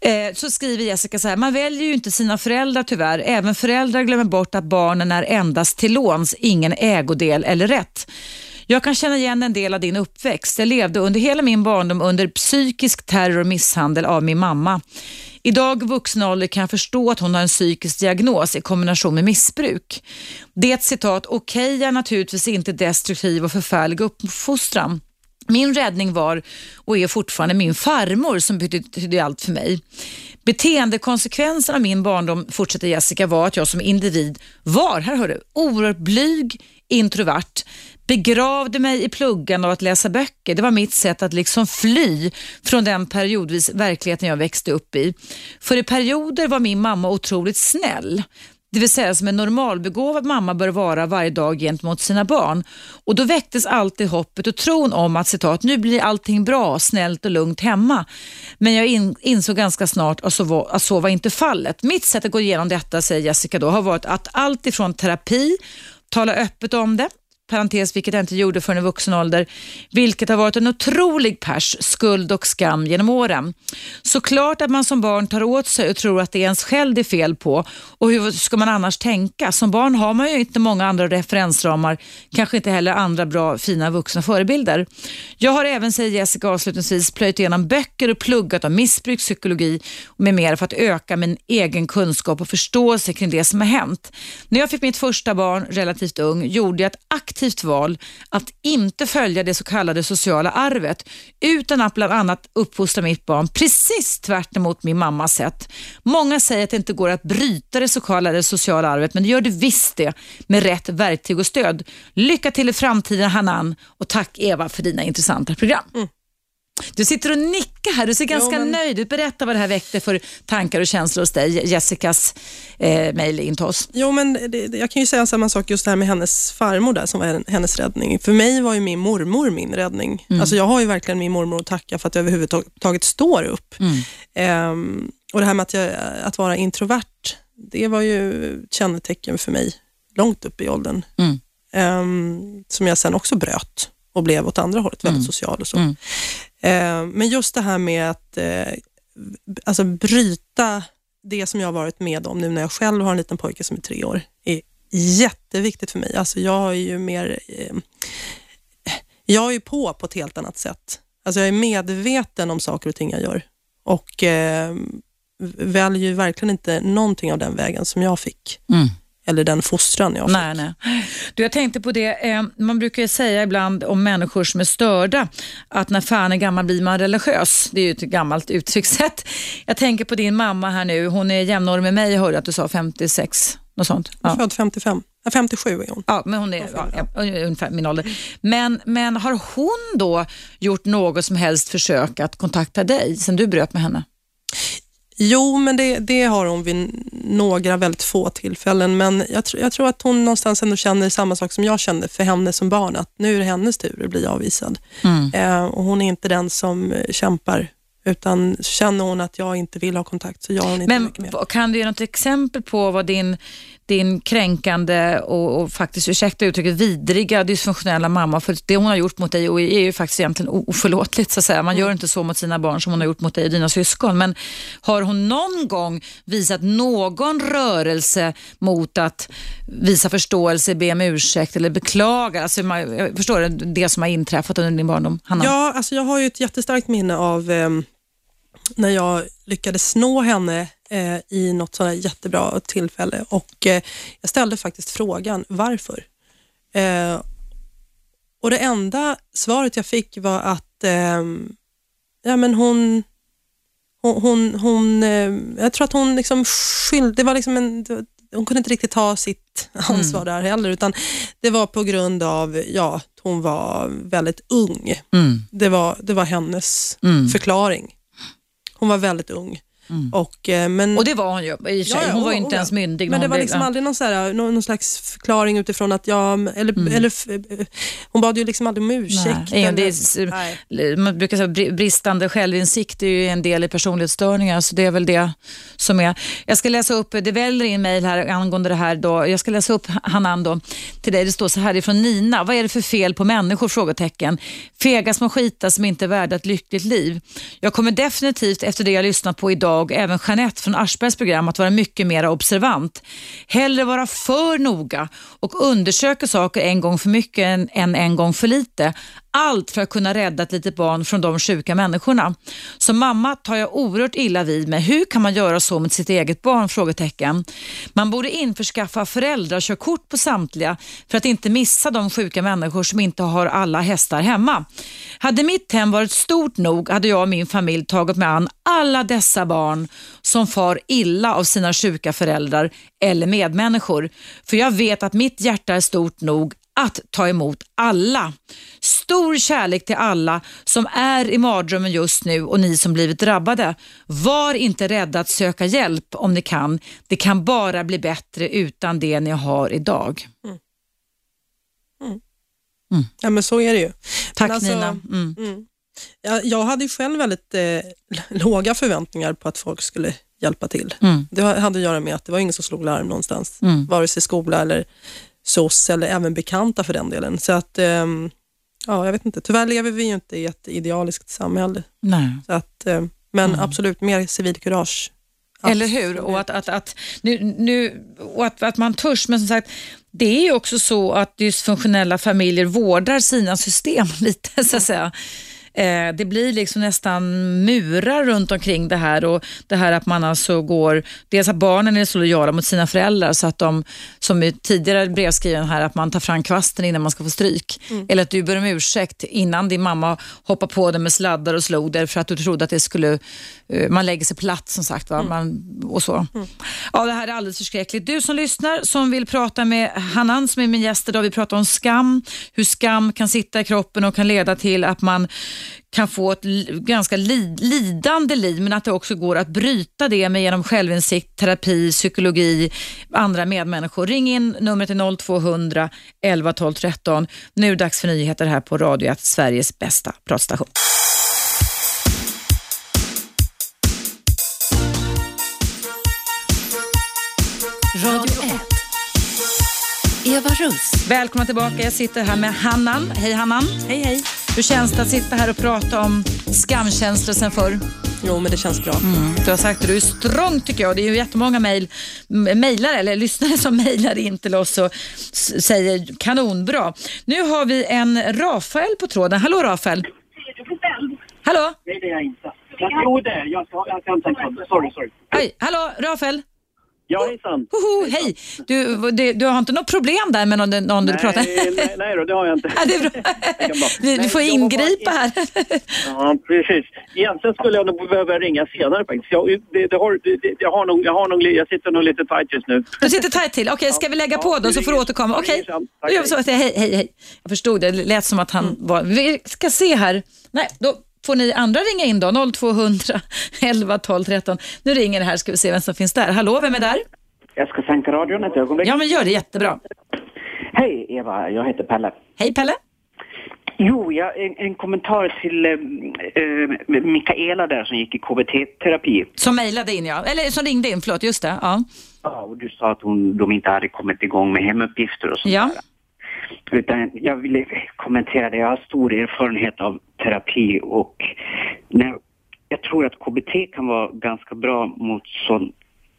Mm. Eh, så skriver Jessica så här, man väljer ju inte sina föräldrar tyvärr. Även föräldrar glömmer bort att barnen är endast till låns, ingen ägodel eller rätt. Jag kan känna igen en del av din uppväxt. Jag levde under hela min barndom under psykisk terror och misshandel av min mamma. Idag i vuxen ålder kan jag förstå att hon har en psykisk diagnos i kombination med missbruk. Det citat, okej okay, är naturligtvis inte destruktiv och förfärlig uppfostran. Min räddning var och är fortfarande min farmor som betydde allt för mig. Beteendekonsekvensen av min barndom, fortsätter Jessica, var att jag som individ var, här hör du, oerhört blyg, introvert, begravde mig i pluggan av att läsa böcker. Det var mitt sätt att liksom fly från den periodvis verkligheten jag växte upp i. För i perioder var min mamma otroligt snäll. Det vill säga som en normalbegåvad mamma bör vara varje dag gentemot sina barn. Och Då väcktes alltid hoppet och tron om att citat, nu blir allting bra, snällt och lugnt hemma. Men jag in, insåg ganska snart att så, var, att så var inte fallet. Mitt sätt att gå igenom detta, säger Jessica, då, har varit att allt ifrån terapi, tala öppet om det, parentes, vilket jag inte gjorde förrän i vuxen ålder, vilket har varit en otrolig pers, skuld och skam genom åren. Såklart att man som barn tar åt sig och tror att det är ens själv det är fel på och hur ska man annars tänka? Som barn har man ju inte många andra referensramar, kanske inte heller andra bra, fina vuxna förebilder. Jag har även, säger Jessica avslutningsvis, plöjt igenom böcker och pluggat om missbruk, psykologi med mer för att öka min egen kunskap och förståelse kring det som har hänt. När jag fick mitt första barn relativt ung gjorde jag ett aktivt aktivt val att inte följa det så kallade sociala arvet utan att bland annat uppfostra mitt barn precis tvärt emot min mammas sätt. Många säger att det inte går att bryta det så kallade sociala arvet men det gör det visst det med rätt verktyg och stöd. Lycka till i framtiden Hanan och tack Eva för dina intressanta program. Mm. Du sitter och nickar här, du ser ganska jo, men... nöjd ut. Berätta vad det här väckte för tankar och känslor hos dig, Jessicas eh, mejl in till oss. Jo, men det, jag kan ju säga samma sak just det här med hennes farmor där som var hennes räddning. För mig var ju min mormor min räddning. Mm. Alltså jag har ju verkligen min mormor att tacka för att jag överhuvudtaget står upp. Mm. Um, och det här med att, jag, att vara introvert, det var ju ett kännetecken för mig långt upp i åldern. Mm. Um, som jag sen också bröt och blev åt andra hållet väldigt mm. social och så. Mm. Eh, men just det här med att eh, alltså bryta det som jag har varit med om nu när jag själv har en liten pojke som är tre år, är jätteviktigt för mig. Alltså jag är ju mer... Eh, jag är på på ett helt annat sätt. Alltså jag är medveten om saker och ting jag gör och eh, väljer verkligen inte någonting av den vägen som jag fick. Mm eller den fostran jag fick. Nej, nej. Du, jag tänkte på det, eh, man brukar säga ibland om människor som är störda att när fan är gammal blir man religiös. Det är ju ett gammalt uttryckssätt. Jag tänker på din mamma här nu, hon är jämnårig med mig, jag hörde att du sa 56, något sånt. Ja. Född 55. 57 är hon. Ja, men hon är ja, ungefär min ålder. Men, men har hon då gjort något som helst försök att kontakta dig sen du bröt med henne? Jo, men det, det, har hon vid några väldigt få tillfällen, men jag, tr jag, tror att hon någonstans ändå känner samma sak som jag kände för henne som barn, att nu är det hennes tur att bli avvisad. Mm. Eh, och hon är inte den som eh, kämpar, utan känner hon att jag inte vill ha kontakt så gör hon inte men, mycket mer. Kan du ge något exempel på vad din, din kränkande och, och faktiskt, ursäkta uttrycket, vidriga dysfunktionella mamma, för det hon har gjort mot dig och är ju faktiskt egentligen oförlåtligt så att säga. Man gör inte så mot sina barn som hon har gjort mot dig och dina syskon. Men har hon någon gång visat någon rörelse mot att visa förståelse, be om ursäkt eller beklaga? Alltså, jag förstår det, det som har inträffat under din barndom? Hanna? Ja, alltså jag har ju ett jättestarkt minne av eh, när jag lyckades nå henne eh, i något sådär jättebra tillfälle och eh, jag ställde faktiskt frågan varför. Eh, och det enda svaret jag fick var att eh, ja, men hon, hon, hon, hon eh, jag tror att hon liksom skyld, det var liksom en, hon kunde inte riktigt ta sitt ansvar där heller, utan det var på grund av, ja, hon var väldigt ung. Mm. Det var, det var hennes Mm. förklaring. Hon var väldigt ung. Och, eh, men, Och det var hon ju i och för sig. Ja, ja, Hon var ju inte ens myndig. Men det var blev- liksom aldrig någon, så här, någon, någon slags förklaring utifrån att jag, eller, eller f- hon bad ju liksom aldrig om ursäkt. Mm. Nej, det är, eller- Nej. man brukar säga bri- bristande självinsikt är ju en del i personlighetsstörningar, så det är väl det som är. Jag ska läsa upp, det väller in mejl här angående det här. Då. Jag ska läsa upp Hanan då, till dig. Det står så här ifrån Nina. Vad är det för fel på människor? Frågetecken. Fega små skitar som inte är värda ett lyckligt liv. Jag kommer definitivt efter det jag lyssnat på idag, även Jeanette från Aschbergs program, att vara mycket mer observant. Hellre vara för noga och undersöka saker en gång för mycket än, än en gång för lite. Allt för att kunna rädda ett litet barn från de sjuka människorna. Som mamma tar jag oerhört illa vid mig. Hur kan man göra så med sitt eget barn? Frågetecken. Man borde införskaffa föräldrakörkort på samtliga för att inte missa de sjuka människor som inte har alla hästar hemma. Hade mitt hem varit stort nog hade jag och min familj tagit mig an alla dessa barn som far illa av sina sjuka föräldrar eller medmänniskor. För jag vet att mitt hjärta är stort nog att ta emot alla. Stor kärlek till alla som är i mardrömmen just nu och ni som blivit drabbade. Var inte rädda att söka hjälp om ni kan. Det kan bara bli bättre utan det ni har idag. Ja, men så är det ju. Tack alltså, Nina. Mm. Mm. Jag, jag hade ju själv väldigt eh, låga förväntningar på att folk skulle hjälpa till. Mm. Det hade att göra med att det var ingen som slog larm någonstans. Mm. Vare sig skola eller SOS eller även bekanta för den delen. Så att, ehm, ja, jag vet inte. Tyvärr lever vi ju inte i ett idealiskt samhälle. Nej. Så att, eh, men absolut, mer civilkurage. Eller hur? Och, att, att, att, nu, nu, och att, att man törs, men som sagt, det är ju också så att dysfunktionella familjer vårdar sina system lite, så att säga. Eh, det blir liksom nästan murar runt omkring det här och det här att man alltså går, dels att barnen är så lojala mot sina föräldrar så att de, som i tidigare brevskriven här, att man tar fram kvasten innan man ska få stryk. Eller att du ber om ursäkt innan din mamma hoppar på dig med sladdar och slog dig för att du trodde att det skulle, eh, man lägger sig platt som sagt. Va? Man, och så. Ja, det här är alldeles förskräckligt. Du som lyssnar, som vill prata med Hanan som är min gäst idag, vi pratar om skam, hur skam kan sitta i kroppen och kan leda till att man kan få ett ganska li, lidande liv, men att det också går att bryta det med genom självinsikt, terapi, psykologi, andra medmänniskor. Ring in numret är 0200 11 12 13. Nu är det dags för nyheter här på Radio 1, Sveriges bästa pratstation. Radio 1. Eva Russ. Välkomna tillbaka. Jag sitter här med Hannan. Hej Hannan. Hej, hej. Hur känns det att sitta här och prata om skamkänslor sen förr? Jo, men det känns bra. Du har sagt att du är strong tycker jag. Det är ju jättemånga mejl, mejlare eller lyssnare som mejlar in till oss och säger kanonbra. Nu har vi en Rafael på tråden. Hallå Rafael. Hallå? Nej, det är jag inte. Jag tror det. Jag jag inte tänka Sorry, sorry. Oj, hallå Rafael. Ja, hejsan. Hoho, hej. Du, det, du har inte något problem där med någon, någon du pratar Nej, nej, nej då, det har jag inte. Ja, det är bra. bara- Du, du Nej, får ingripa in- här. Ja, precis. Egentligen skulle jag nog behöva ringa senare faktiskt. Jag, det, det har, det, jag, har nog, jag, har nog, jag sitter nog lite tight just nu. Du sitter tajt till. Okej, ska vi lägga Ja, på då vi så får du återkomma? vi Okej, vi så. hej. Hej, hej, hej. Jag förstod det. Det lät som att han Mm. var... Vi ska se här. Nej, då får ni andra ringa in då. 0200 11 12 13. Nu ringer det här. Ska vi se vem som finns där. Hallå, vem är där? Jag ska sänka radion ett ögonblick. Ja, men gör det jättebra. Hej Eva, jag heter Pelle. Hej Pelle. Jo, jag, en, en kommentar till eh, eh, Mikaela där som gick i KBT-terapi. Som mejlade in, ja. Eller som ringde in, förlåt. Just det. Ja. Ja, och du sa att hon, de inte hade kommit igång med hemuppgifter och sånt Ja. där. Utan jag ville kommentera det. Jag har stor erfarenhet av terapi och när, jag tror att KBT kan vara ganska bra mot sån,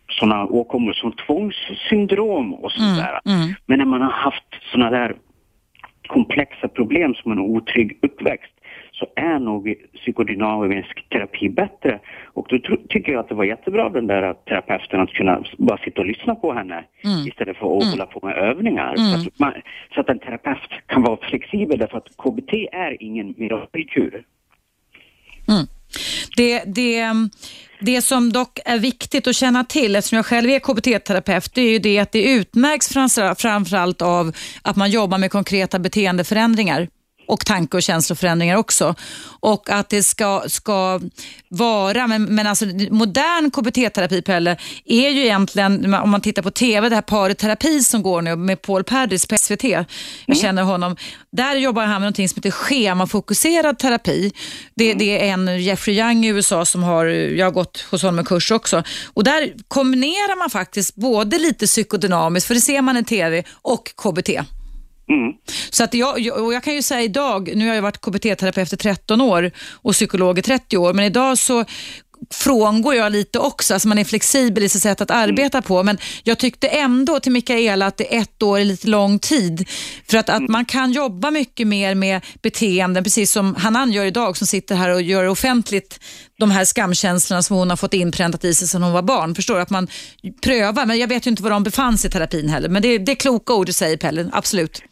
sådana åkommor som tvångssyndrom och sånt där. mm. Men när man har haft sådana där komplexa problem som en otrygg uppväxt så är nog psykodynamisk terapi bättre. Och då tycker jag att det var jättebra den där terapeuten att kunna bara sitta och lyssna på henne istället för att hålla på med övningar. Så, att man, så att en terapeut kan vara flexibel därför att KBT är ingen mirakelkur. Det, det, Det som dock är viktigt att känna till, eftersom jag själv är KBT-terapeut, det är ju det att det utmärks framför- framförallt av att man jobbar med konkreta beteendeförändringar och tanke och känsloförändringar också. Och att det ska, ska vara, men, men alltså modern KBT-terapi Pelle, är ju egentligen, om man tittar på TV, det här paret terapi som går nu med Paul Perdis på SVT. Jag känner honom. Där jobbar han med någonting som heter schemafokuserad terapi. Det, det är en Jeffrey Young i USA som har, jag har gått hos honom en kurs också. Och där kombinerar man faktiskt både lite psykodynamiskt, för det ser man i TV, och KBT. Mm. Så att jag, och jag kan ju säga idag, nu har jag varit KBT-terapeut i 13 år och psykolog i 30 år, men idag så frångår jag lite också, alltså man är flexibel i sitt sätt att arbeta på, men jag tyckte ändå till Mikaela att det ett år är lite lång tid, för att, att man kan jobba mycket mer med beteenden, precis som Hanan gör idag, som sitter här och gör offentligt de här skamkänslorna som hon har fått inpräntat i sig sedan hon var barn. Förstår du? Att man prövar, men jag vet ju inte var de befann sig i terapin heller, men det, det är kloka ord du säger Pelle, absolut.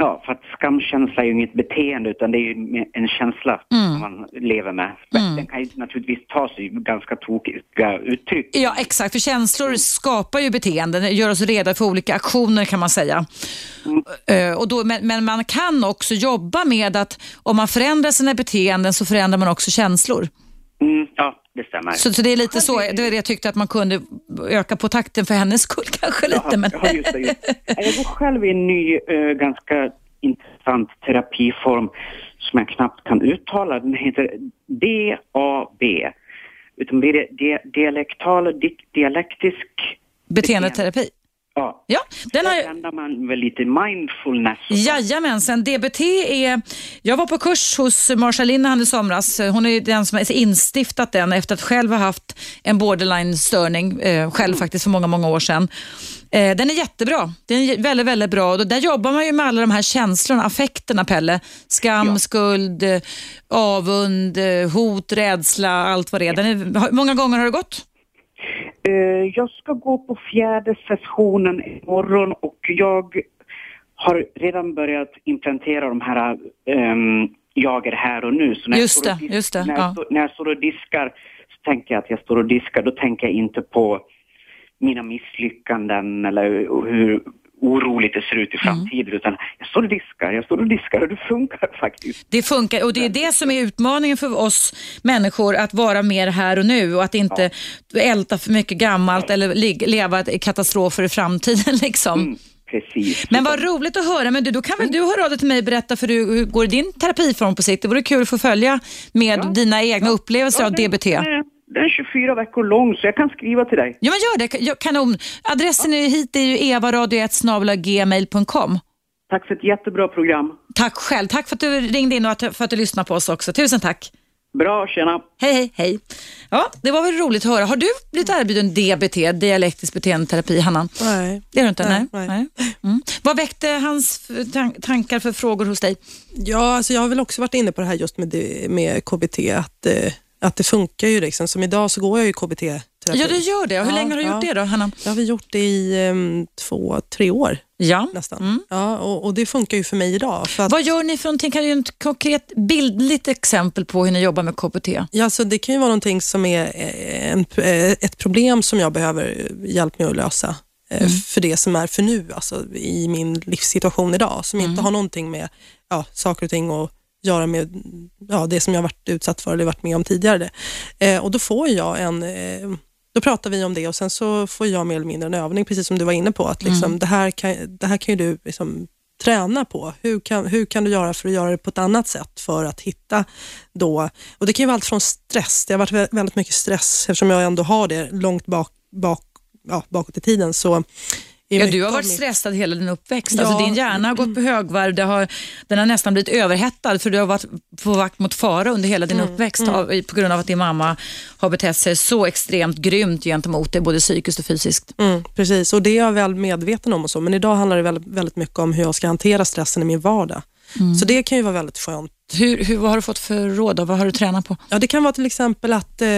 Ja, för att skamkänsla är ju inget beteende utan det är ju en känsla som man lever med. Men Den kan ju naturligtvis ta sig ganska tokiga uttryck. Ja, exakt. För känslor skapar ju beteenden, gör oss redo för olika aktioner kan man säga. Eh, och då, men, men man kan också jobba med att om man förändrar sina beteenden så förändrar man också känslor. Mm, ja, det stämmer. Så, så det är lite så, det var det jag tyckte att man kunde öka på takten för hennes skull kanske lite. Men... Ja, just det, just. det. Jag går själv i en ny, eh, ganska intressant terapiform som jag knappt kan uttala. Den heter DAB. Utan det är di- dialektal, di- dialektisk... Beteendeterapi. Ja, Ja, den har använder man väl lite mindfulness. Jajamensan, DBT är... Jag var på kurs hos Marsha Linehan i somras. Hon är den som har instiftat den efter att själv ha haft en borderline-störning, eh, själv faktiskt för många, många år sedan. Eh, den är jättebra. Den är väldigt, väldigt bra. Och där jobbar man ju med alla de här känslorna, affekterna Pelle. Skam, skuld, eh, avund, eh, hot, rädsla, allt vad det är. Den är. Många gånger har det gått? Eh, jag ska gå på fjärde sessionen imorgon och jag har redan börjat implementera de här ehm, jag är här och nu. Så när Just det, dis- just det, När, ja. när jag står och diskar så tänker jag att jag står och diskar. Då tänker jag inte på mina misslyckanden eller hur oroligt det ser ut i framtiden utan jag står och diskar, jag står och diskar och det funkar faktiskt. Det funkar och det är det som är utmaningen för oss människor, att vara mer här och nu och att inte älta för mycket gammalt eller leva i katastrofer i framtiden. Liksom. Mm, precis. Men vad roligt att höra. Men du, då kan väl du höra av dig till mig och berätta för du, hur går din terapiform på sikt? Det vore kul att få följa med dina egna upplevelser av DBT. Är, den är 24 veckor lång så jag kan skriva till dig. Ja, men gör det. Ja, Kanon. Adressen är hit är ju evaradio1 Tack för ett jättebra program. Tack själv. Tack för att du ringde in och att- för att du lyssnade på oss också. Tusen tack. Bra, tjena. Hej, hej, hej. Ja, det var väl roligt att höra. Har du blivit erbjuden DBT, dialektisk beteendeterapi, Hanna? Nej. Det är du inte? Nej. Nej, nej. Mm. Vad väckte hans tankar för frågor hos dig? Ja, alltså jag har väl också varit inne på det här just med, det, med KBT, att, eh, att det funkar ju. Liksom. Som idag så går jag ju KBT-terapi. Ja, du gör det. Hur Ja, länge har du gjort ja. det då, Hanna? Jag har gjort det i em, två, tre år Ja. nästan. Mm. Ja, och, och det funkar ju för mig idag. För att, Vad gör ni för någonting? Kan du ge ett konkret bildligt exempel på hur ni jobbar med KBT? Ja, alltså det kan ju vara någonting som är eh, en, eh, ett problem som jag behöver hjälp med att lösa. eh, Mm. För det som är för nu, alltså i min livssituation idag, som Mm. inte har någonting med ja, saker och ting att göra med ja, det som jag varit utsatt för eller varit med om tidigare. Eh, och då får jag en eh, då pratar vi om det och sen så får jag mer eller mindre en övning, precis som du var inne på. Att liksom, Mm. det, här kan, det här kan ju du liksom träna på. Hur kan, hur kan du göra för att göra det på ett annat sätt för att hitta då, och det kan ju vara allt från stress, det har varit vä- väldigt mycket stress eftersom jag ändå har det långt bak, bak, ja, bakåt i tiden. Så Ja, du har varit mitt- stressad hela din uppväxt. Ja. Alltså, din hjärna har gått på högvarv. Det har, den har nästan blivit överhettad för du har varit på vakt mot fara under hela din uppväxt av, på grund av att din mamma har betett sig så extremt grymt gentemot dig, både psykiskt och fysiskt. Mm, precis, och det är jag väl medveten om och så, men idag handlar det väldigt, väldigt mycket om hur jag ska hantera stressen i min vardag. Så det kan ju vara väldigt skönt. Hur, hur, vad har du fått för råd? och Vad har du tränat på? Ja, det kan vara till exempel att eh,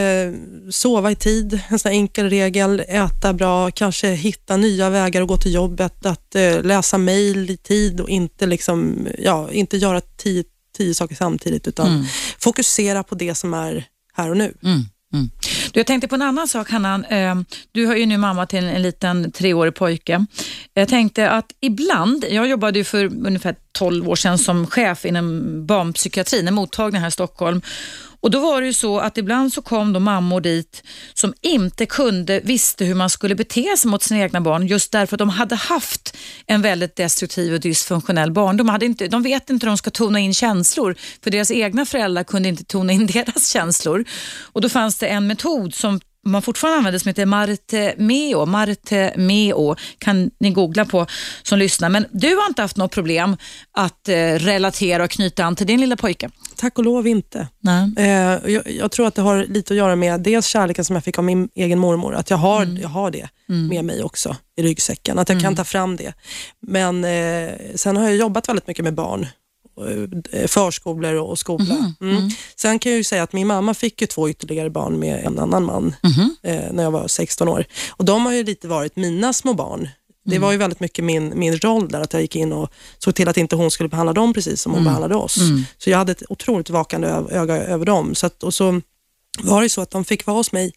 sova i tid, en sån enkel regel, äta bra, kanske hitta nya vägar att gå till jobbet, att eh, läsa mejl i tid och inte, liksom, ja, inte göra tio, tio saker samtidigt utan fokusera på det som är här och nu. Mm, mm. Du, jag tänkte på en annan sak, Hanna. Ehm, du har ju nu mamma till en liten treårig pojke. Jag tänkte att ibland, jag jobbade ju för ungefär 12 år sedan som chef inom barnpsykiatrin, en mottagning här i Stockholm. Och Då var det ju så att ibland så kom då mammor dit som inte kunde, visste hur man skulle bete sig mot sina egna barn just därför att de hade haft en väldigt destruktiv och dysfunktionell barndom. De, hade inte, de vet inte hur de ska tona in känslor för deras egna föräldrar kunde inte tona in deras känslor. Och Då fanns det en metod som man fortfarande använder som heter Marte Meo. Marte Meo kan ni googla på som lyssnar. Men du har inte haft något problem att eh, relatera och knyta an till din lilla pojke? Tack och lov inte. Nej. Eh, jag, jag tror att det har lite att göra med dels kärleken som jag fick av min egen mormor, att jag har, Mm. jag har det med mig också i ryggsäcken, att jag kan ta fram det. Men eh, sen har jag jobbat väldigt mycket med barn, förskolor och skola. Mm. Sen kan jag ju säga att min mamma fick ju två ytterligare barn med en annan man eh, när jag var 16 år. Och De har ju lite varit mina små barn. Det var ju väldigt mycket min, min roll där, att jag gick in och såg till att inte hon skulle behandla dem precis som hon behandlade oss. Så jag hade ett otroligt vakande öga över dem. Så att, och så var det så att de fick vara hos mig,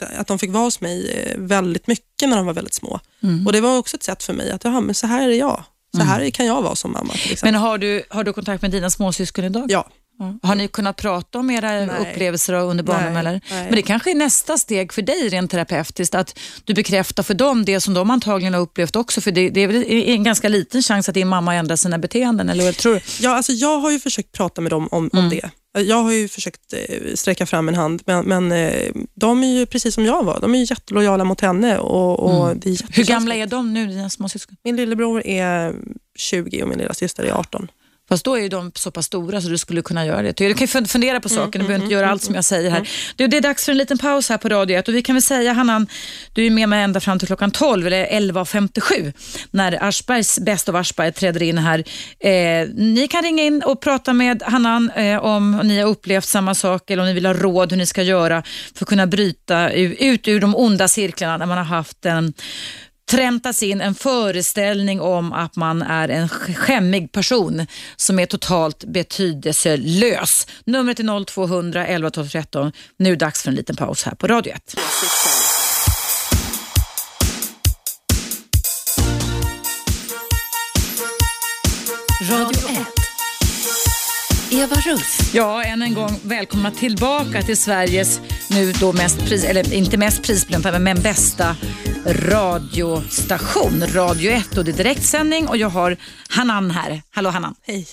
att de fick vara hos mig eh, väldigt mycket när de var väldigt små. Och Det var också ett sätt för mig att, jaha, men så här är jag. Så här kan jag vara som mamma. Men har du, har du kontakt med dina småsyskon idag? ja. Ja. Har ni kunnat prata om era Nej. upplevelser under barndom? Nej, Eller? nej. Men det kanske är nästa steg för dig rent terapeutiskt, att du bekräftar för dem det som de antagligen har upplevt också. För det, det är väl en ganska liten chans att din mamma ändrar sina beteenden, eller tror du? Ja, alltså jag har ju försökt prata med dem om, Mm. om det. Jag har ju försökt eh, sträcka fram en hand, men, men eh, de är ju precis som jag var. De är ju jättelojala mot henne. Och, och det är Mm. Hur gamla är de nu, dina småsyskon? Min lillebror är 20 och min lilla syster är 18. Fast då är ju de så pass stora så du skulle kunna göra det. Du kan ju fun- fundera på saken, du behöver inte göra allt som jag säger här. Du, det är dags för en liten paus här på Radio 1 och vi kan väl säga Hannan, du är med mig ända fram till klockan 12 eller 11.57 när Aschbergs Bäst av Aschberg träder in här. Eh, ni kan ringa in och prata med Hannan eh, om ni har upplevt samma sak eller om ni vill ha råd hur ni ska göra för att kunna bryta ut ur de onda cirklarna när man har haft en träntas in en föreställning om att man är en sk- skämmig person som är totalt betydelselös. Numret är 0200 11 12 13. Nu är det dags för en liten paus här på Radio 1. Radio 1. Eva Russ. Ja, än en gång välkomna tillbaka till Sveriges nu då mest pris, eller inte mest prisbelönta, men bästa radiostation, Radio 1 och det är direktsändning och jag har Hanan här. Hallå Hanan. Hej.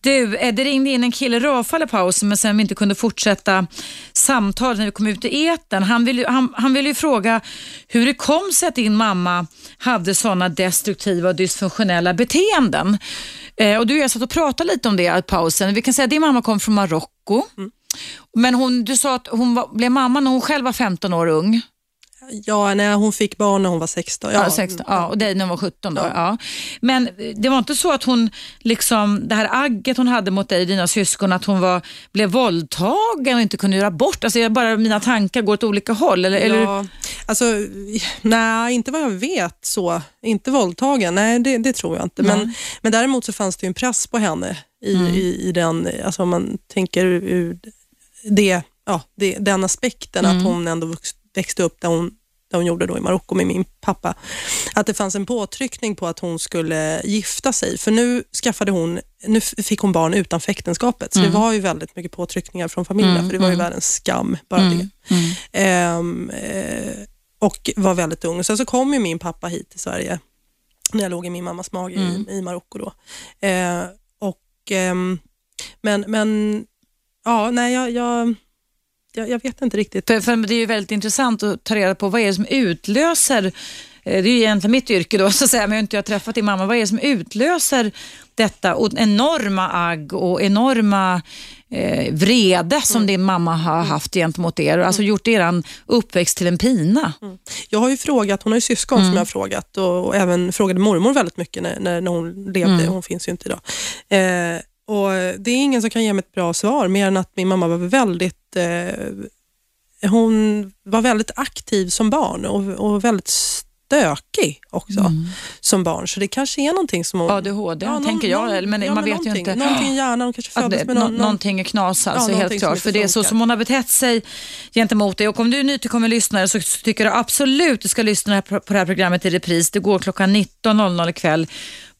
Du, eh, det ringde in en kille Rafael i pausen men sen vi inte kunde fortsätta samtalet när vi kom ut i etern. Han ville, han, han ville ju fråga hur det kom sig att din mamma hade sådana destruktiva och dysfunktionella beteenden. Eh, och du och jag satt och pratade lite om det i pausen. Vi kan säga att din mamma kom från Marocko. Men hon, du sa att hon var, blev mamma när hon själv var 15 år ung. Ja, nej, hon fick barn när hon var 16. Ja, 16, ja, och dig när hon var 17 då. Ja. Men det var inte så att hon, liksom, det här agget hon hade mot dig och dina syskon, att hon var, blev våldtagen och inte kunde göra bort. Alltså, bara mina tankar går åt olika håll. Eller, eller, Ja, alltså, nej, inte vad jag vet så. Inte våldtagen, nej det, det tror jag inte. Men, men däremot så fanns det en press på henne i, Mm. i, i den, alltså om man tänker ur det, ja, det, den aspekten Mm. att hon ändå vux- växte upp där hon, där hon gjorde då i Marocko med min pappa. Att det fanns en påtryckning på att hon skulle gifta sig. För nu skaffade hon, nu fick hon barn utanför äktenskapet. Så det var ju väldigt mycket påtryckningar från familjen. För det var ju världens skam, bara det. Ehm, eh, och var väldigt ung. Sen så kom ju min pappa hit till Sverige när jag låg i min mammas mage i, i Marocko. Då. Eh, och, ehm, men, men ja, nej, jag, jag, jag, jag vet inte riktigt. för, för det är ju väldigt intressant att ta reda på vad är det som utlöser eh, det är ju egentligen mitt yrke då, så att säga, men jag har inte jag träffat din mamma. Vad är det som utlöser detta och enorma agg och enorma eh, vrede som din mamma har haft gentemot er? Alltså gjort er uppväxt till en pina. Jag har ju frågat, hon har ju syskon som jag har frågat och, och även frågade mormor väldigt mycket när, när, när hon levde. Hon finns ju inte idag. Eh, och Det är ingen som kan ge mig ett bra svar mer än att min mamma var väldigt eh, hon var väldigt aktiv som barn och, och väldigt stökig också som barn. Så det kanske är någonting som hon... ADHD, tänker jag, men man vet ju inte. Någonting i hjärnan, hon kanske föddes det, med nå- någon, någon någonting är knas alltså, Ja, helt klart. För det är så som hon har betett sig gentemot dig. Och om du är nytillkommen lyssnare så tycker jag absolut du ska lyssna på det här programmet i repris. Det går klockan 19.00 ikväll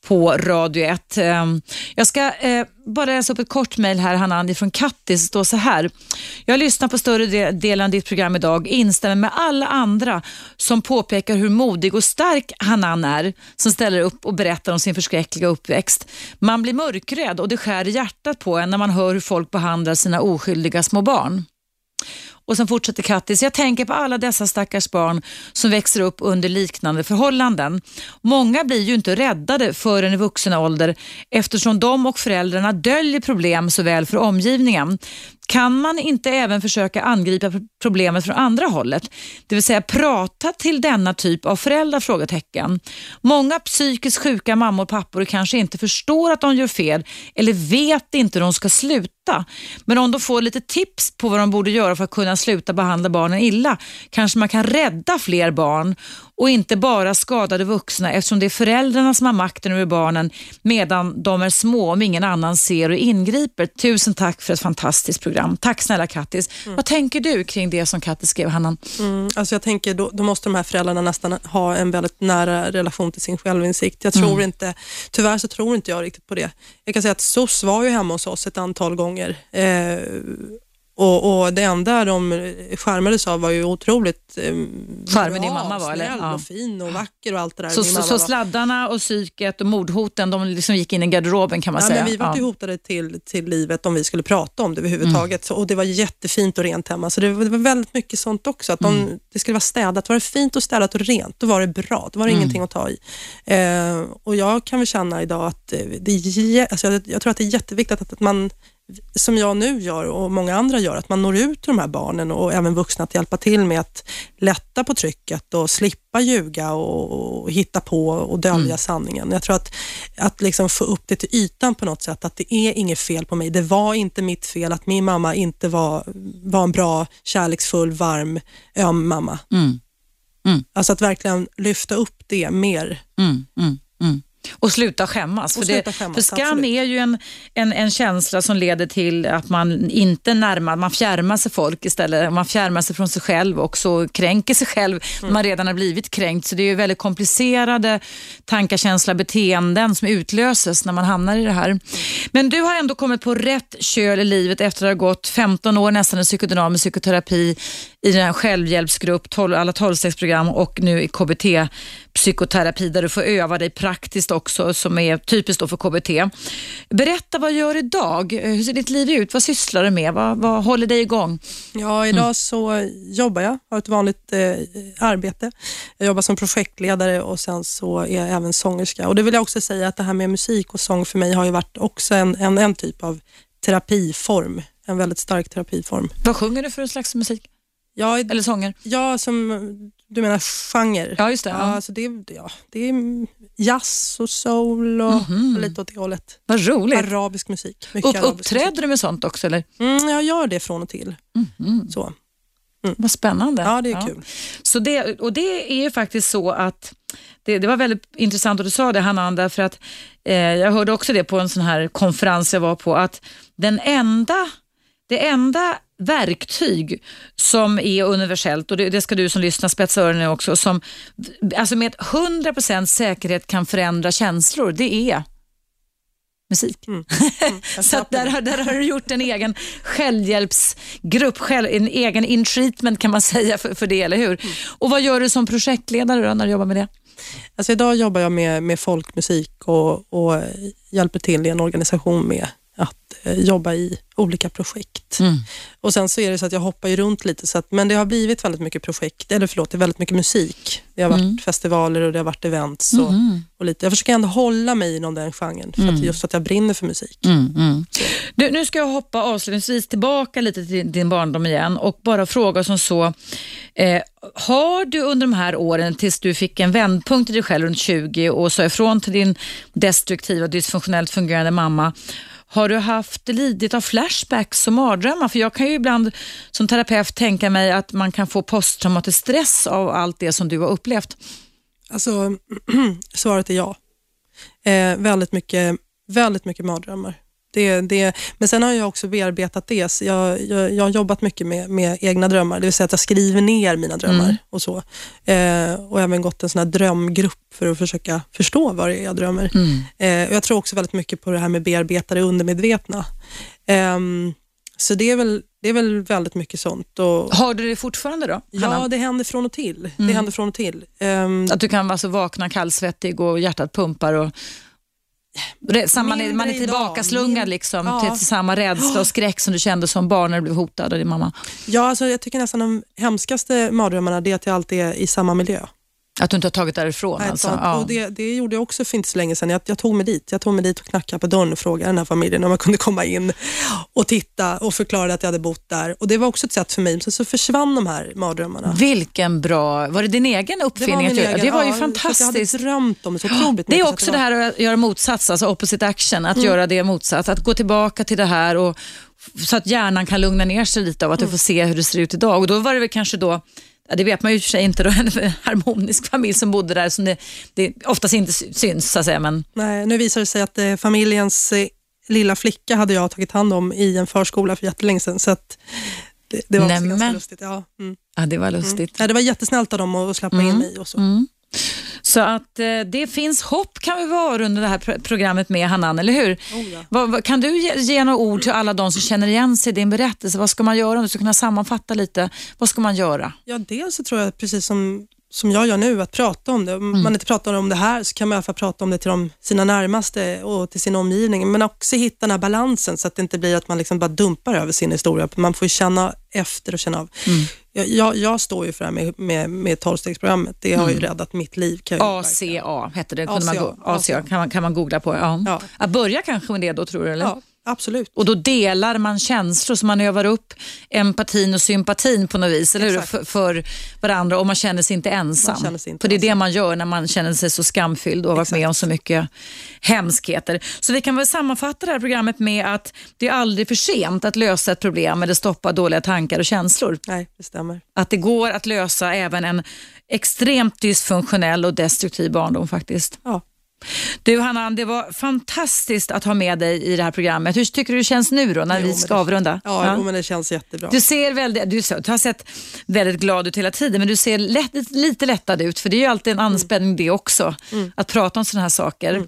på Radio 1. Ehm, jag ska eh, bara läsa upp ett kort mejl här, Hanan, från Kattis. Det står så här. Jag lyssnar på större delen av ditt program idag, instämmer med alla andra som påpekar hur modig och stark Hanan är, som ställer upp och berättar om sin förskräckliga uppväxt. Man blir mörkrädd och det skär i hjärtat på en när man hör hur folk behandlar sina oskyldiga små barn. Och sen fortsätter Kattis, jag tänker på alla dessa stackars barn som växer upp under liknande förhållanden. Många blir ju inte räddade förrän i vuxen ålder eftersom de och föräldrarna döljer problem såväl för omgivningen. Kan man inte även försöka angripa problemet från andra hållet? Det vill säga prata till denna typ av föräldrar? Frågetecken. Många psykiskt sjuka mammor och pappor kanske inte förstår att de gör fel eller vet inte hur de ska sluta. Men om de får lite tips på vad de borde göra för att kunna sluta behandla barnen illa kanske man kan rädda fler barn och inte bara skadade vuxna eftersom det är föräldrarna som har makten över barnen medan de är små om ingen annan ser och ingriper. Tusen tack för ett fantastiskt program. Tack snälla Kattis. Vad tänker du kring det som Kattis skrev, Hannan? Mm, alltså jag tänker då, då måste de här föräldrarna nästan ha en väldigt nära relation till sin självinsikt. Jag tror inte, tyvärr så tror inte jag riktigt på det. Jag kan säga att SOS var ju hemma hos oss ett antal gånger. Eh, och, och det enda de skärmades av var ju otroligt eh, Charmen din mamma var, eller? Ja. och fin och vacker och allt det där. Så, så, så sladdarna och psyket och mordhoten, de liksom gick in i garderoben kan man Ja, säga. men vi var ju hotade till, till livet om vi skulle prata om det överhuvudtaget. Så, och det var jättefint och rent hemma. Så det var, det var väldigt mycket sånt också. Att de, Det skulle vara städat. Var det fint och städat och rent, då var det bra. Då var det ingenting att ta i. Eh, och jag kan väl känna idag att eh, det är, alltså jag, jag tror att det är jätteviktigt att, att man som jag nu gör och många andra gör, att man når ut till de här barnen och även vuxna att hjälpa till med att lätta på trycket och slippa ljuga och, och hitta på och dölja sanningen. Jag tror att, att liksom få upp det till ytan på något sätt, att det är inget fel på mig. Det var inte mitt fel att min mamma inte var, var en bra, kärleksfull, varm, öm mamma. Mm. Mm. Alltså att verkligen lyfta upp det mer. Mm, mm, mm. Och sluta skämmas. Och för, sluta det, skämmas, för skam absolut. är ju en, en, en känsla som leder till att man inte närmar, man fjärmar sig folk istället. Man fjärmar sig från sig själv och så kränker sig själv när man redan har blivit kränkt. Så det är ju väldigt komplicerade tankar, känsla, beteenden som utlöses när man hamnar i det här. Men du har ändå kommit på rätt köl i livet efter att ha gått 15 år nästan i psykodynamisk psykoterapi i den här självhjälpsgrupp, 12, alla 12-stegsprogram och nu i KBT-psykoterapi där du får öva dig praktiskt också som är typiskt då för KBT. Berätta vad du gör idag? Hur ser ditt liv ut? Vad sysslar du med? Vad, vad håller dig igång? Ja, idag så jobbar jag, har ett vanligt eh, arbete. Jag jobbar som projektledare och sen så är jag även sångerska. Och det vill jag också säga att det här med musik och sång för mig har ju varit också en, en, en typ av terapiform. En väldigt stark terapiform. Vad sjunger du för en slags musik? Ja, Eller sånger? ja som du menar genre? Ja, just det. Ja, Ja. alltså det, ja, det är jazz och soul och, och lite åt det hållet. Vad roligt. Arabisk musik. Mycket Upp, arabisk musik. uppträder du med sånt också? Eller? Mm, jag gör det från och till. Mhm. Så. Vad spännande. Ja, det är kul. Så det, och det är ju faktiskt så att det, det var väldigt intressant att du sa det Hanan, därför att eh, jag hörde också det på en sån här konferens jag var på, att den enda, det enda verktyg som är universellt, och det, det ska du som lyssnar spetsa öronen också, som alltså med 100% säkerhet kan förändra känslor, det är musik. Jag Så att där, har- där har du gjort en egen självhjälpsgrupp, själv, en egen in-treatment kan man säga för, för det, eller hur? Mm. Och vad gör du som projektledare då, när du jobbar med det? Alltså idag jobbar jag med, med folkmusik och, och hjälper till i en organisation med att eh, jobba i olika projekt. Mm. Och Sen så är det så att jag hoppar ju runt lite, så att, men det har blivit väldigt mycket projekt, eller förlåt, det är väldigt mycket musik. Det har varit Mm. festivaler och det har varit events. Och, och lite. Jag försöker ändå hålla mig inom den genren, för att, just för att jag brinner för musik. Du, nu ska jag hoppa avslutningsvis tillbaka lite till din barndom igen och bara fråga som så. Eh, har du under de här åren tills du fick en vändpunkt i dig själv runt 20 och sa ifrån till din destruktiva, dysfunktionellt fungerande mamma, har du haft lidit av flashbacks och mardrömmar? För jag kan ju ibland som terapeut tänka mig att man kan få posttraumatisk stress av allt det som du har upplevt. Alltså, svaret är ja. Eh, väldigt, mycket, väldigt mycket mardrömmar. Det, det, men sen har jag också bearbetat det. Så jag, jag, jag har jobbat mycket med, med egna drömmar, det vill säga att jag skriver ner mina drömmar Mm. och så. Eh, och även gått en sån här drömgrupp för att försöka förstå vad det är jag drömmer. Mm. Eh, och jag tror också väldigt mycket på det här med bearbetade undermedvetna. Ehm, så det är, väl, det är väl väldigt mycket sånt. Och, Har du det fortfarande då? ja, Hanna? det händer från och till. Det Mm. händer från och till. Ehm, Att du kan alltså vakna kallsvettig och hjärtat pumpar och samma, man är tillbakaslungad liksom, Ja. till, till samma rädsla och skräck som du kände som barn när du blev hotad av din mamma. ja, alltså, jag tycker nästan de hemskaste mardrömmarna det är att jag alltid är i samma miljö. Att du inte har tagit därifrån Nej, alltså. Ja. och det, det gjorde jag också för inte så länge sedan. Jag, jag tog mig dit. Jag tog mig dit och knackade på dörren och frågade den här familjen om man kunde komma in och titta och förklarade att jag hade bott där. Och Det var också ett sätt för mig. Så, så försvann de här mardrömmarna. Vilken bra, var det din egen uppfinning? att göra? egen- det var ju ja, fantastiskt. Jag hade drömt om det så otroligt Det är också att det här att göra motsats, alltså opposite action, att Mm. göra det motsats, att gå tillbaka till det här och så att hjärnan kan lugna ner sig lite av att Mm. du får se hur det ser ut idag. Och då var det väl kanske då, ja, det vet man ju i och för sig inte, då, en harmonisk familj som bodde där som det, det oftast inte syns så att säga. Men Nej, nu visar det sig att eh, familjens eh, lilla flicka hade jag tagit hand om i en förskola för jättelänge sedan. Så att det, det var ganska lustigt. Ja, mm. ja, det var lustigt. ja, det var jättesnällt av dem att släppa in mig. Och så. Mm. Så att eh, det finns hopp kan vi vara under det här pr- programmet med Hanan, eller hur? Oh, ja. Vad, vad, kan du ge, ge några ord till alla de som känner igen sig i din berättelse? Vad ska man göra om du ska kunna sammanfatta lite? Vad ska man göra? Ja, dels så tror jag precis som, som jag gör nu, att prata om det. Om Mm. man inte pratar om det här så kan man i alla fall prata om det till de, sina närmaste och till sin omgivning. Men också hitta den här balansen så att det inte blir att man liksom bara dumpar över sin historia. Man får känna efter och känna av. Mm. Jag, jag, jag står ju för det här med, med, med tolvstegsprogrammet. Det har ju räddat mitt liv. Kan ACA hette det, man, ACA, go- ACA kan, man, kan man googla på. Ja. Ja. Att börja kanske med det då tror du? Eller? Ja, absolut. Och då delar man känslor så man övar upp empatin och sympatin på något vis, eller hur? För, för varandra och man känner sig inte ensam. Känner sig inte för det är det ensam. man gör när man känner sig så skamfylld och har varit med om så mycket hemskheter. Så vi kan väl sammanfatta det här programmet med att det är aldrig för sent att lösa ett problem eller stoppa dåliga tankar och känslor. Nej, det stämmer. Att det går att lösa även en extremt dysfunktionell och destruktiv barndom faktiskt. Ja. Du Hanna, det var fantastiskt att ha med dig i det här programmet. Hur tycker du det känns nu då när Jo, vi ska det- avrunda? Ja, Ja. Jo, men det känns jättebra. Du ser väldigt, du, du har sett väldigt glad ut hela tiden men du ser lätt, lite lättad ut för det är ju alltid en anspänning det också att prata om sådana här saker.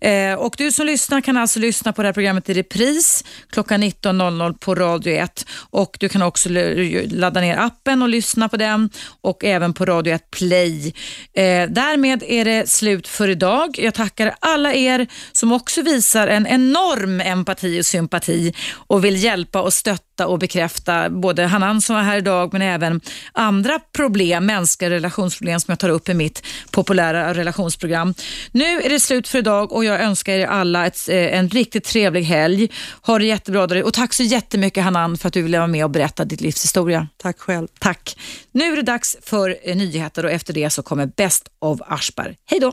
Eh, och du som lyssnar kan alltså lyssna på det här programmet i repris klockan 19.00 på Radio 1 och du kan också ladda ner appen och lyssna på den och även på Radio 1 Play. Eh, därmed är det slut för idag. Jag tackar alla er som också visar en enorm empati och sympati och vill hjälpa och stötta och bekräfta både Hanan som var här idag men även andra problem, mänskliga relationsproblem som jag tar upp i mitt populära relationsprogram. Nu är det slut för idag och jag önskar er alla ett, eh, en riktigt trevlig helg. Ha det jättebra där och tack så jättemycket Hanan för att du ville vara med och berätta ditt livs historia. Tack själv. Tack. Nu är det dags för eh, nyheter och efter det så kommer Best of Aschberg. Hej då!